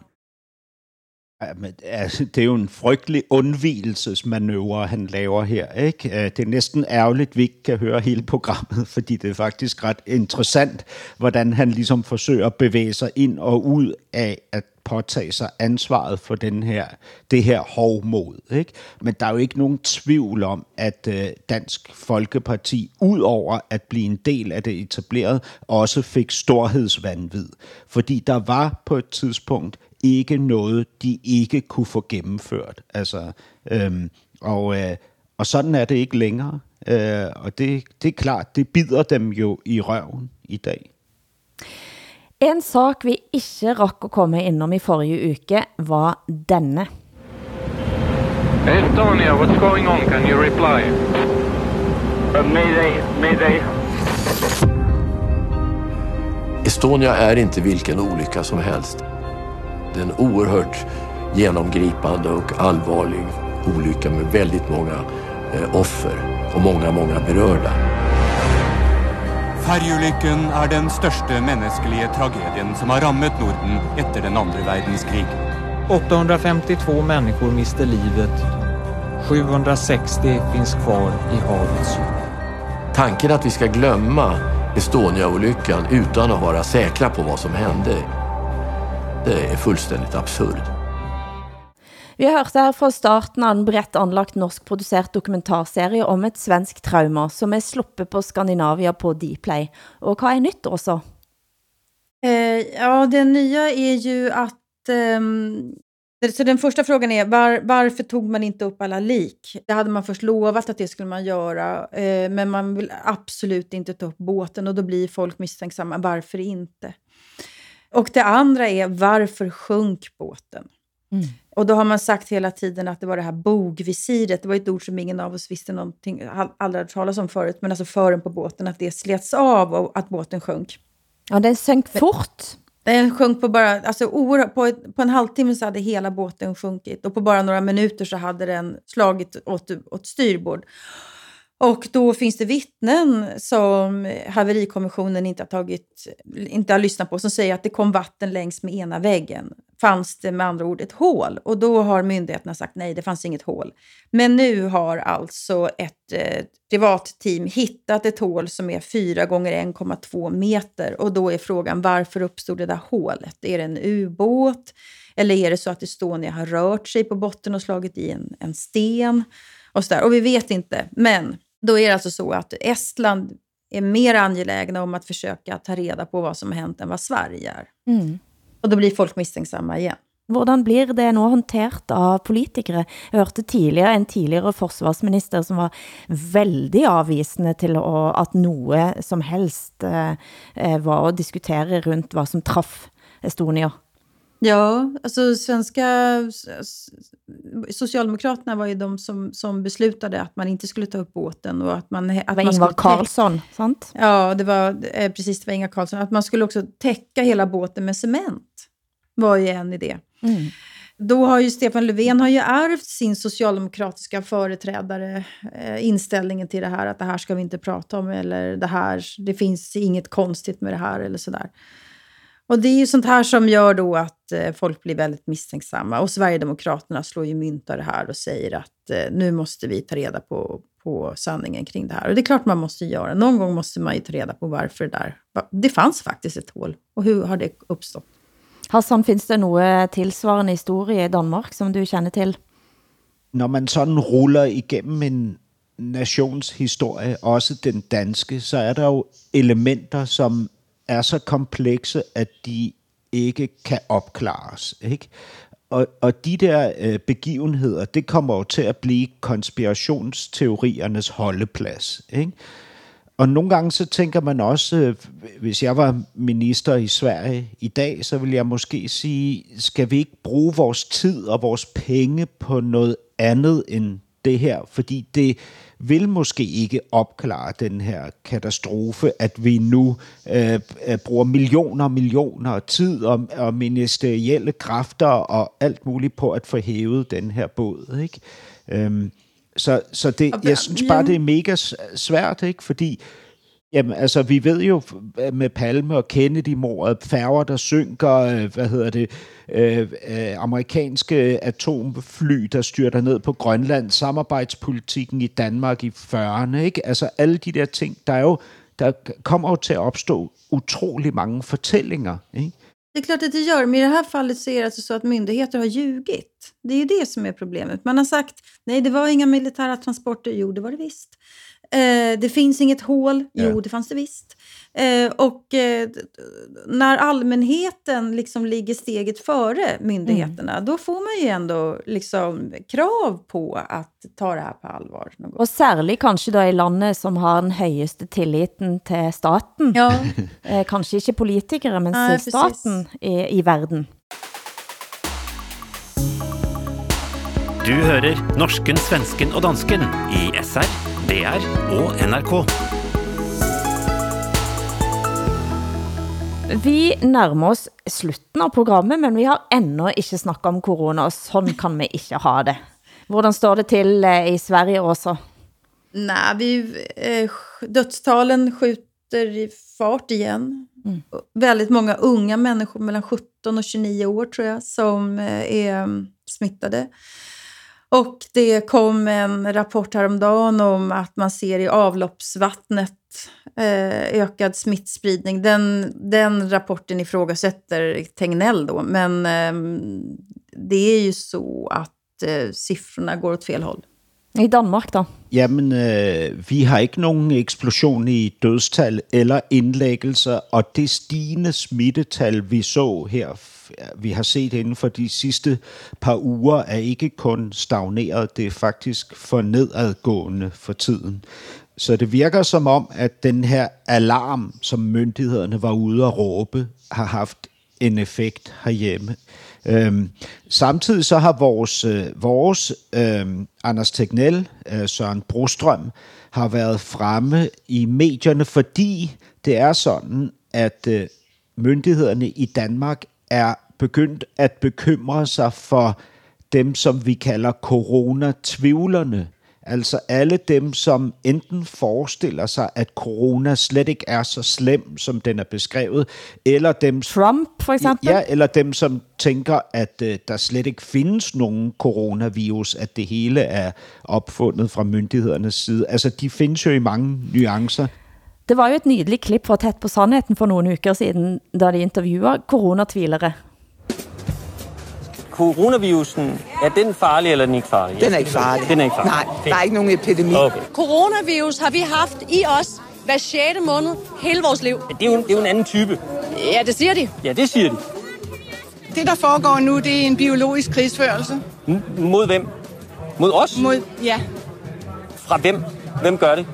Ja, men, altså, det er jo en frygtelig undvigelsesmanøvre, han laver her. Ikke? Øh, det er næsten ærgerligt, at vi ikke kan høre hele programmet, fordi det er faktisk ret interessant, hvordan han ligesom forsøger at bevæge sig ind og ud af at påtage sig ansvaret for den her, det her hovmod. Ikke? Men der er jo ikke nogen tvivl om, at øh, Dansk Folkeparti, ud over at blive en del af det etablerede, også fik storhedsvandvid. Fordi der var på et tidspunkt ikke noget, de ikke kunne få gennemført. Altså, øhm, og, øh, og sådan er det ikke længere. Øh, og det, det er klart, det bider dem jo i røven i dag. En sak vi ikke rakk at komme innom i forrige uke var denne. Estonia, what's going on? Can you reply? mayday, mayday. Estonia är inte vilken olycka som helst. Det är en oerhört genomgripande och allvarlig olycka med väldigt många eh, offer och många, många berörda. Ferjulykken er den største menneskelige tragedien som har rammet Norden etter den andre verdenskrig. 852 människor miste livet. 760 finns kvar i havets djup. Tanken att vi ska glömma Estonia-olyckan utan att vara säkra på vad som hände, det är fullständigt absurd. Vi hørte her fra starten av en bredt anlagt norskprodusert dokumentarserie om et svensk trauma, som er sluppet på Skandinavia på Dplay. Og hvad er nytt også? Eh, ja, det nya är ju att... ehm, det- så den första frågan är var, varför tog man inte upp alla lik? Det hade man först lovat att det skulle man göra, eh, men man vill absolut inte ta upp båten och då blir folk misstänksamma. Varför inte? Och det andra är varför sjönk båten? Och då har man sagt hela tiden att det var det här bogvisiret. Det var ett ord som ingen av oss visste någonting, aldrig hört talas om förut. Men alltså fören på båten, att det slets av och att båten sjönk. Ja, den sjönk fort. Den sjönk på bara, alltså oerhört, på, ett, på en halvtimme så hade hela båten sjunkit. Och på bara några minuter så hade den slagit åt, åt styrbord. Och då finns det vittnen som haverikommissionen inte har, tagit, inte har lyssnat på som säger att det kom vatten längs med ena väggen. Fanns det med andra ord ett hål? Och då har myndigheterna sagt nej, det fanns inget hål. Men nu har alltså ett eh, privat team hittat ett hål som är 4 gånger 1,2 meter. Och då är frågan varför uppstod det där hålet? Är det en ubåt? Eller är det så att Estonia har rört sig på botten och slagit i en, en sten? Och, så där. och vi vet inte. Men då är det alltså så att Estland är mer angelägna om att försöka ta reda på vad som har hänt än vad Sverige är. Mm. Och då blir folk misstänksamma igen. Hvordan blir det nå håndtert av politikere? Jeg hørte tidligere en tidligere forsvarsminister som var veldig avvisende til å, at noe som helst eh, eh, var å diskutere rundt hvad som traff Estonia. Ja, alltså svenska Socialdemokraterna var ju de som, som beslutade att man inte skulle ta upp båten och att man... Att Det var man Ingvar Carlsson, sant? Ja, det var eh, precis det var Ingvar Carlsson. Att man skulle också täcka hela båten med cement var ju en idé. Mm. Då har ju Stefan Löfven har ju ärvt sin socialdemokratiska företrädare eh, inställningen till det här att det här ska vi inte prata om eller det här, det finns inget konstigt med det här eller sådär. Och det är ju sånt här som gör då att eh, folk blir väldigt misstänksamma. Och Sverigedemokraterna slår ju mynt av det här och säger att eh, nu måste vi ta reda på, på sanningen kring det här. Och det är klart man måste göra. Någon gång måste man ju ta reda på varför det där... Det fanns faktiskt ett hål. Och hur har det uppstått? Hassan, finns det något tillsvarande historie i Danmark, som du känner till? Når man sådan ruller igennem en nationshistorie, også den danske, så er der jo elementer, som er så komplekse, at de ikke kan opklares. Ikke? Og, og de der øh, begivenheder, det kommer jo til at blive konspirationsteoriernes holdeplads. Ikke? Og nogle gange så tænker man også, øh, hvis jeg var minister i Sverige i dag, så vil jeg måske sige, skal vi ikke bruge vores tid og vores penge på noget andet end det her? Fordi det vil måske ikke opklare den her katastrofe, at vi nu øh, øh bruger millioner og millioner af tid og, og ministerielle kræfter og alt muligt på at få hævet den her båd. Ikke? Øhm, så så det, jeg synes bare, det er mega svært, ikke? fordi Jamen, altså, vi ved jo med Palme og Kennedy-mordet, færger, der synker, øh, hvad hedder det, øh, øh, amerikanske atomfly, der styrter ned på Grønland, samarbejdspolitikken i Danmark i 40'erne, ikke? Altså, alle de der ting, der er jo, der kommer jo til at opstå utrolig mange fortællinger, ikke? Det är klart att det gör, men i det här fallet så är det alltså så att myndigheter har ljugit. Det är ju det som är problemet. Man har sagt, nej det var inga militära transporter. Jo, det var det visst. Eh, det finns inget hål. Jo, ja. det fanns det visst. Eh, och eh, när allmänheten liksom ligger steget före myndigheterna, mm. då får man ju ändå liksom krav på att ta det här på allvar. Och särskilt kanske då i landet som har den högsta tilliten till staten. Ja. eh, kanske inte politiker, men Nej, staten i, i världen. Du hører norsken, svensken og dansken i SR DR og NRK. Vi nærmer oss slutten av programmet, men vi har ennå ikke snakket om corona, og sådan kan vi ikke ha det. Hvordan står det til eh, i Sverige også? Nej, vi, eh, dödstalen skjuter i fart igen. Mm. Väldigt många unga människor mellan 17 och 29 år tror jag som eh, är smittade. Och det kom en rapport häromdagen om att man ser i avloppsvattnet eh, ökad smittspridning. Den, den rapporten ifrågasätter Tegnell då, men eh, det är ju så att eh, siffrorna går åt fel håll. I Danmark da? Jamen, øh, vi har ikke nogen eksplosion i dødstal eller indlæggelser, og det stigende smittetal, vi så her vi har set inden for de sidste par uger, er ikke kun stagneret, det er faktisk for nedadgående for tiden. Så det virker som om, at den her alarm, som myndighederne var ude at råbe, har haft en effekt herhjemme. Øhm, samtidig så har vores, øh, vores øh, Anders Tegnell, øh, Søren Brostrøm, har været fremme i medierne, fordi det er sådan, at øh, myndighederne i Danmark er begyndt at bekymre sig for dem, som vi kalder corona-tvivlerne. Altså alle dem, som enten forestiller sig, at corona slet ikke er så slem, som den er beskrevet, eller dem... Trump, for eksempel? Ja, eller dem, som tænker, at uh, der slet ikke findes nogen coronavirus, at det hele er opfundet fra myndighedernes side. Altså, de findes jo i mange nuancer. Det var jo et nydeligt klip fra Tæt på Sandheden for nogle uger siden, da de intervjuer coronatvillere coronavirusen, er den farlig eller er den ikke farlig? Den er ikke farlig. Den er ikke farlig. Nej, Fint. der er ikke nogen epidemi. Okay. Coronavirus har vi haft i os hver 6. måned hele vores liv. Ja, det, er jo, det er jo en anden type. Ja, det siger de. Ja, det siger de. Det, der foregår nu, det er en biologisk krigsførelse. M- mod hvem? Mod os? Mod, ja. Fra hvem? Hvem gør det?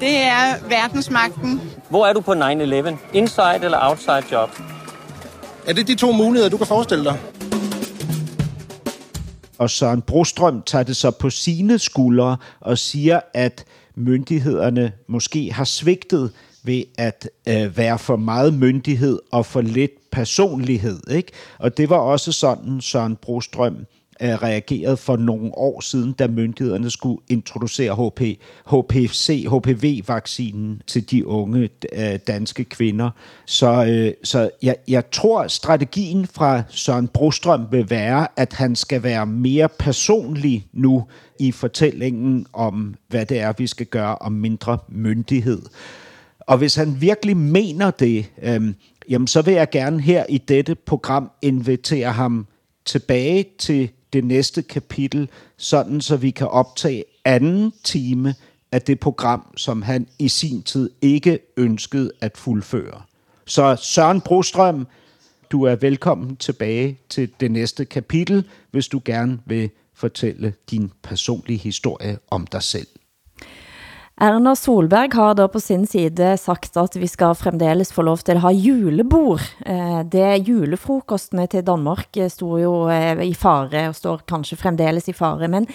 Det er verdensmagten. Hvor er du på 9-11? Inside eller outside job? Er det de to muligheder, du kan forestille dig? Og Søren Brostrøm tager det så på sine skuldre og siger, at myndighederne måske har svigtet ved at øh, være for meget myndighed og for lidt personlighed. Ikke? Og det var også sådan, Søren Brostrøm øh, reageret for nogle år siden, da myndighederne skulle introducere HP, HPC, HPV-vaccinen til de unge øh, danske kvinder. Så, øh, så jeg, jeg tror, strategien fra Søren Brostrøm vil være, at han skal være mere personlig nu i fortællingen om, hvad det er, vi skal gøre om mindre myndighed. Og hvis han virkelig mener det, øh, jamen så vil jeg gerne her i dette program invitere ham tilbage til det næste kapitel, sådan så vi kan optage anden time af det program, som han i sin tid ikke ønskede at fuldføre. Så Søren Brostrøm, du er velkommen tilbage til det næste kapitel, hvis du gerne vil fortælle din personlige historie om dig selv. Erna Solberg har da på sin side sagt, at vi skal fremdeles få lov til at ha julebord. Eh, det julefrokostene til Danmark eh, stod jo eh, i fare, og står kanskje fremdeles i fare, men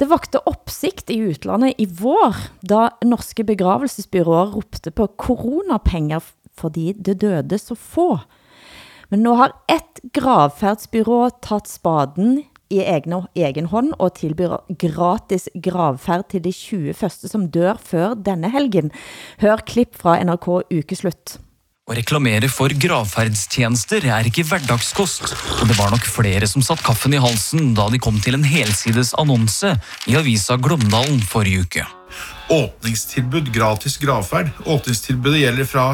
det vakte opsigt i utlandet i vår, da norske begravelsesbyråer ropte på coronapenger, fordi det døde så få. Men nu har et gravfærdsbyrå taget spaden i egne, egen hånd og tilbyr gratis gravfærd til de 20 første, som dør før denne helgen. Hør klipp fra NRK Ukeslutt. Å reklamere for gravferdstjenester er ikke hverdagskost, og det var nok flere som satt kaffen i halsen da de kom til en helsides annonse i avisa Glåmdalen forrige uke. Åpningstilbud gratis gravferd. Åpningstilbudet gjelder fra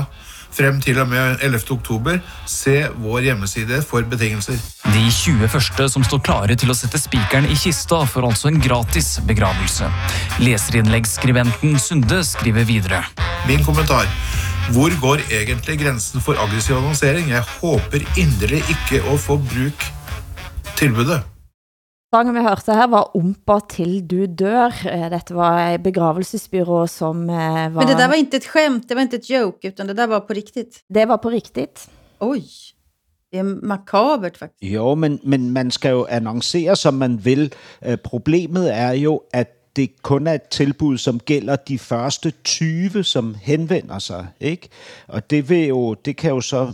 frem til og med 11. oktober. Se vår hjemmeside for betingelser. De 20 første som står klare til å sette spikeren i kista, får altså en gratis begravelse. Leserinnleggsskribenten Sunde skriver videre. Min kommentar. Hvor går egentlig grensen for aggressiv annonsering? Jeg håper inderlig ikke å få bruk tilbudet. Sangen vi hørte her var Ompa til du dør. Eh, Dette var et begravelsesbyrå som eh, var... Men det där var inte ett skämt, det var inte ett joke, utan det där var på riktigt. Det var på riktigt. Oj, det är makabert faktisk. Jo, men, men man skal jo annoncere, som man vil. Øh, Problemet er jo, at det kun er et tilbud, som gælder de første 20, som henvender sig. Ikke? Og det, vil jo, det kan jo så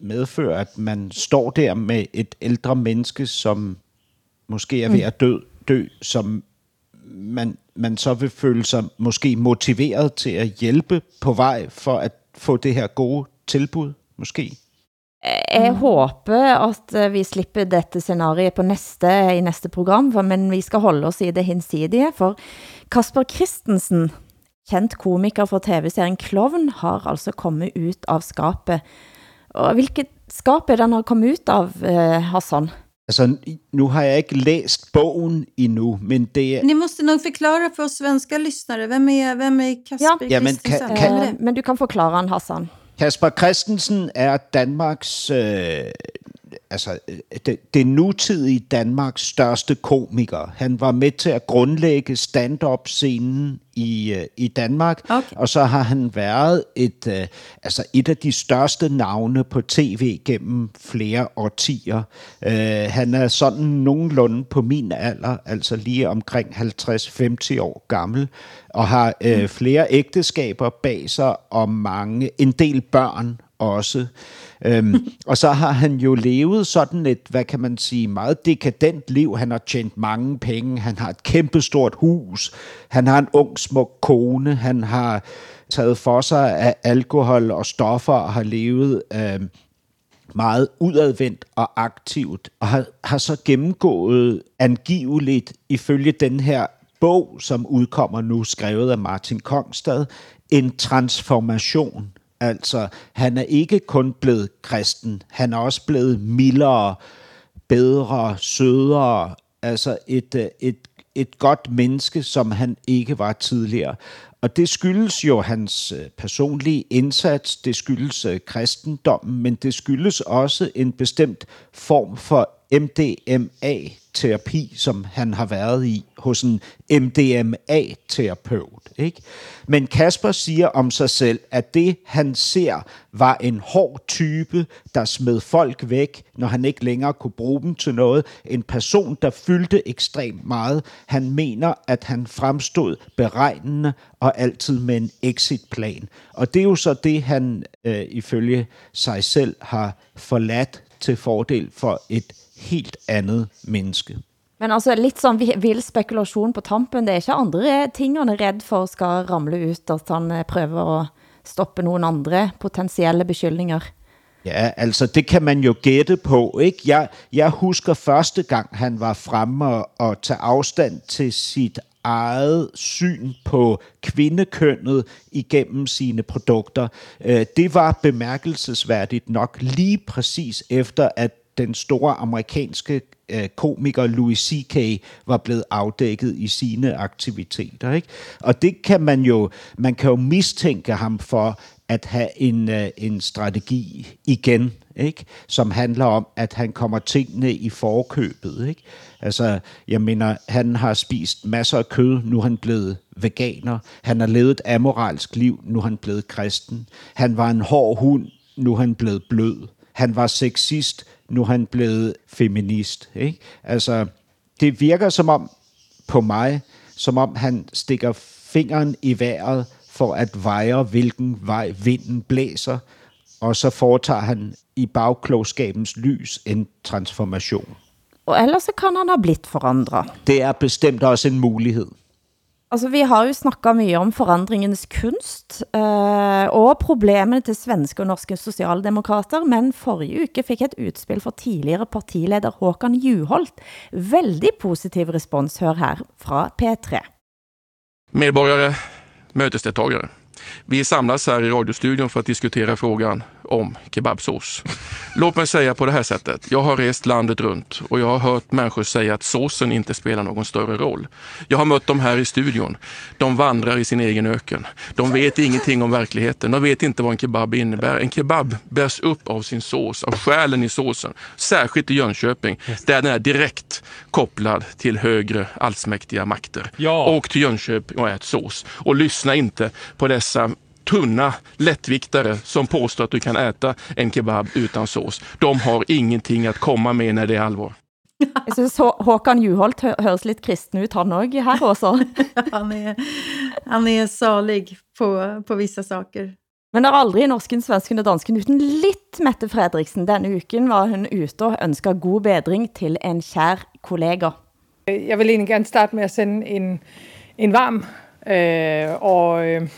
medføre, at man står der med et ældre menneske, som måske er ved at dø, dø som man, man så vil føle sig måske motiveret til at hjælpe på vej for at få det her gode tilbud, måske. Jeg håber at eh, vi slipper dette scenariet på næste, i næste program, for, men vi skal holde os i det hensidige, for Kasper Christensen, kendt komiker for tv-serien Klovn, har altså kommet ud av skapet. Og hvilket skap er den har kommet ud av, eh, Hassan? Altså, nu har jeg ikke læst bogen endnu, men det er... Ni måste nog förklara för oss svenska lyssnare, vem är, vem är Kasper Ja, men kan- kan- Vem är Eh, Men du kan forklare han, Hassan. Kasper Christensen er Danmarks, øh, altså øh, det, det nutidige Danmarks største komiker. Han var med til at grundlægge stand-up-scenen i, øh, i Danmark, okay. og så har han været et, øh, altså et af de største navne på tv gennem flere årtier. Øh, han er sådan nogenlunde på min alder, altså lige omkring 50-50 år gammel, og har øh, flere ægteskaber bag sig og mange, en del børn også. Øhm, og så har han jo levet sådan et, hvad kan man sige, meget dekadent liv. Han har tjent mange penge, han har et kæmpestort hus, han har en ung smuk kone, han har taget for sig af alkohol og stoffer og har levet øhm, meget udadvendt og aktivt, og har, har så gennemgået angiveligt ifølge den her bog, som udkommer nu, skrevet af Martin Kongstad, en transformation. Altså, han er ikke kun blevet kristen, han er også blevet mildere, bedre, sødere, altså et, øh, et, et godt menneske, som han ikke var tidligere. Og det skyldes jo hans øh, personlige indsats, det skyldes øh, kristendommen, men det skyldes også en bestemt form for MDMA-terapi, som han har været i hos en MDMA-terapeut. Ikke? Men Kasper siger om sig selv, at det han ser var en hård type, der smed folk væk, når han ikke længere kunne bruge dem til noget. En person, der fyldte ekstremt meget. Han mener, at han fremstod beregnende og altid med en exitplan. Og det er jo så det, han øh, ifølge sig selv har forladt til fordel for et helt andet menneske. Men altså lidt vi- vild spekulasjon på tampen, det er ikke andre ting han er redd for skal ramle ut, at han eh, prøver at stoppe nogle andre potentielle beskyldninger. Ja, altså det kan man jo gætte på, ikke? Jeg, jeg husker første gang, han var fremme og, og tage afstand til sit eget syn på kvindekønnet igennem sine produkter. Øh, det var bemærkelsesværdigt nok lige præcis efter, at den store amerikanske øh, komiker Louis C.K. var blevet afdækket i sine aktiviteter. Ikke? Og det kan man jo, man kan jo mistænke ham for at have en, øh, en strategi igen, ikke? som handler om, at han kommer tingene i forkøbet. Ikke? Altså, jeg mener, han har spist masser af kød, nu er han blevet veganer. Han har levet et amoralsk liv, nu er han blevet kristen. Han var en hård hund, nu er han blevet blød. Han var sexist, nu er han blevet feminist. Ikke? Altså, det virker som om, på mig, som om han stikker fingeren i vejret for at veje, hvilken vej vinden blæser, og så foretager han i bagklogskabens lys en transformation. Og ellers så kan han ha blitt forandret. Det er bestemt også en mulighed. Altså, vi har jo snakket mye om forandringens kunst øh, og problemene til svenske og norske socialdemokrater, men forrige uke fik et utspil fra tidligere partileder Håkan Juholt. Veldig positiv respons, hør her fra P3. Medborgare, mötesdeltagare. Vi samlas här i radiostudion för att diskutera frågan om kebabsås. Låt mig säga på det här sättet. Jag har rest landet runt och jag har hört människor säga att såsen inte spelar någon större roll. Jag har mött dem här i studion. De vandrar i sin egen öken. De vet ingenting om verkligheten. De vet inte vad en kebab innebär. En kebab bärs upp av sin sås, av själen i såsen. Särskilt i Jönköping, där den är direkt kopplad till högre allsmäktiga makter. Ja. Åk till Jönköping och ät sås. Och lyssna inte på dessa tunna lättviktare som påstår att du kan äta en kebab utan sås. De har ingenting att komma med när det är allvar. Jeg synes Hå- Håkan Juholt høres lidt kristen ut, han også her også. han, är, han är salig på, på vissa saker. Men der er aldrig norsken, svensken og dansken uten lidt Mette Fredriksen. Denne uken var hun ute og ønsker god bedring til en kær kollega. Jeg vil egentlig gerne starte med at sende en, en varm øh, og, øh,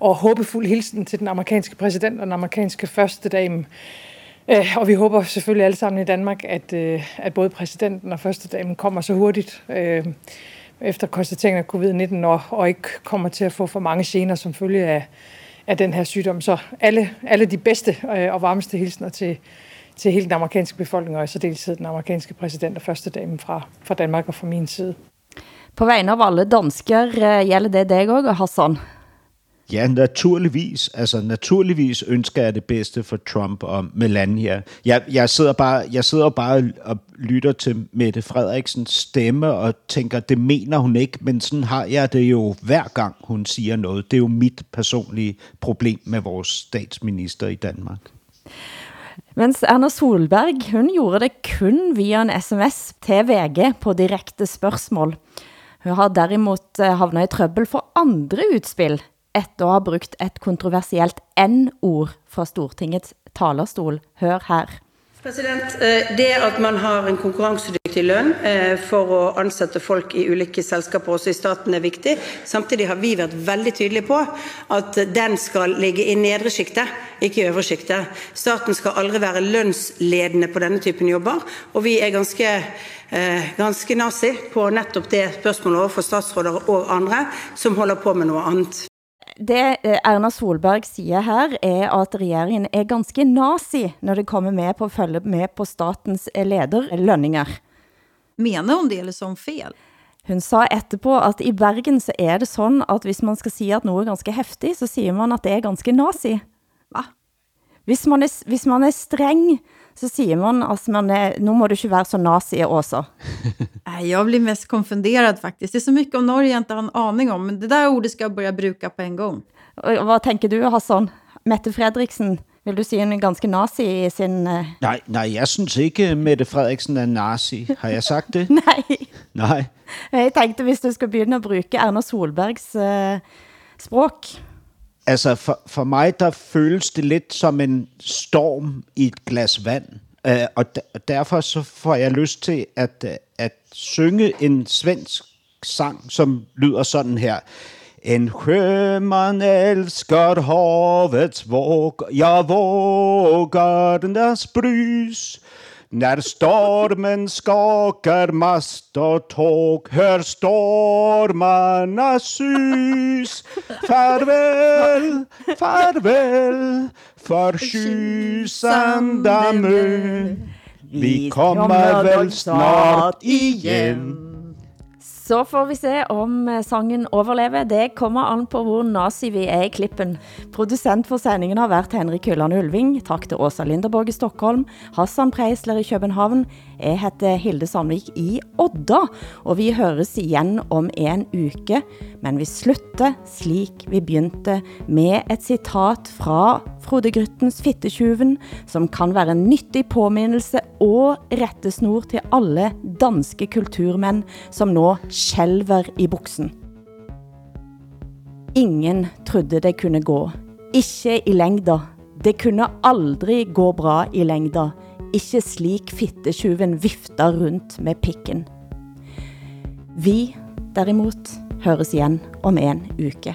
og håbefuld hilsen til den amerikanske præsident og den amerikanske første dame. Øh, og vi håber selvfølgelig alle sammen i Danmark, at, øh, at både præsidenten og første damen kommer så hurtigt øh, efter konstateringen af covid-19 og, og ikke kommer til at få for mange gener som følge af, af den her sygdom. Så alle, alle de bedste og varmeste hilsner til, til hele den amerikanske befolkning, og i særdeleshed den amerikanske præsident og første dame fra, fra Danmark og fra min side. På vegne av alle dansker gælder det dig også, Hassan? Ja, naturligvis. Altså, naturligvis ønsker jeg det bedste for Trump og Melania. Jeg, jeg, sidder, bare, jeg sidder bare og lytter til Mette Frederiksens stemme og tænker, det mener hun ikke, men sådan har jeg det jo hver gang, hun siger noget. Det er jo mit personlige problem med vores statsminister i Danmark. Mens Erna Solberg, hun gjorde det kun via en sms til VG på direkte spørgsmål. Hun har derimod eh, havnet i trøbbel for andre utspil, efter at have brugt et kontroversielt N-ord fra Stortingets talerstol. Hør her. President, eh, Det at man har en konkurransedyktig lønn eh, for å ansette folk i ulike selskaper, også i staten, er viktig. Samtidig har vi vært veldig tydelige på at den skal ligge i nedre skiktet, ikke i øvre skiktet. Staten skal aldri være lønnsledende på denne typen jobber, og vi er ganske, eh, ganske nazi på nettopp det spørsmålet overfor statsråder og andre som holder på med noe annet. Det eh, Erna Solberg siger her, er at regeringen er ganske nazi, når det kommer med på at følge med på statens eh, lederlønninger. Mener hun det, eller som fel? Hun sa etterpå at i Bergen så er det sådan, at hvis man skal sige at noget er ganske heftig, så siger man at det er ganske nazi. Hva? Hvis man er, hvis man er streng, så siger man at man er, nu må du ikke være så nazi også. Nej, jag blir mest konfunderad faktiskt. Det är så mycket om Norge jag inte har en aning om. Men det där ordet ska jag börja bruka på en gång. Og hvad tænker du, Hassan? Mette Fredriksen, vil du sige en ganske nazi i sin... Uh... Nej, nej, jeg synes ikke, Mette Frederiksen er nazi. Har jeg sagt det? Nej. Nej. Jeg tænkte, hvis du skulle begynde at bruge Erna Solbergs uh, språk. Altså, for, for mig, der føles det lidt som en storm i et glas vand. Uh, og, d- og derfor så får jeg lyst til at, uh, at synge en svensk sang, som lyder sådan her. En sjöman älskar havets våg, jag vågornas brus. När stormen skakar mast och tåg, hör stormarnas sus. Farväl, farväl, förtjusande mö. Vi kommer väl snart igen. Så får vi se om eh, sangen overlever. Det kommer an på hvor nazi vi er i klippen. Producent for sendingen har været Henrik Hylland Ulving. Tak til Åsa Linderborg i Stockholm, Hassan Preisler i København. Jeg heter Hilde Sandvik i Odda, og vi høres igen om en uke. Men vi slutter slik vi begyndte med et citat fra Frode Gryttens Fittetjuven, som kan være en nyttig påminnelse og rettesnor til alle danske kulturmænd, som nå skjelver i buksen. Ingen trodde det kunne gå. Ikke i længder. Det kunne aldrig gå bra i længder. Ikke slik fittetjuven vifter rundt med pikken. Vi, derimot, høres igen om en uke.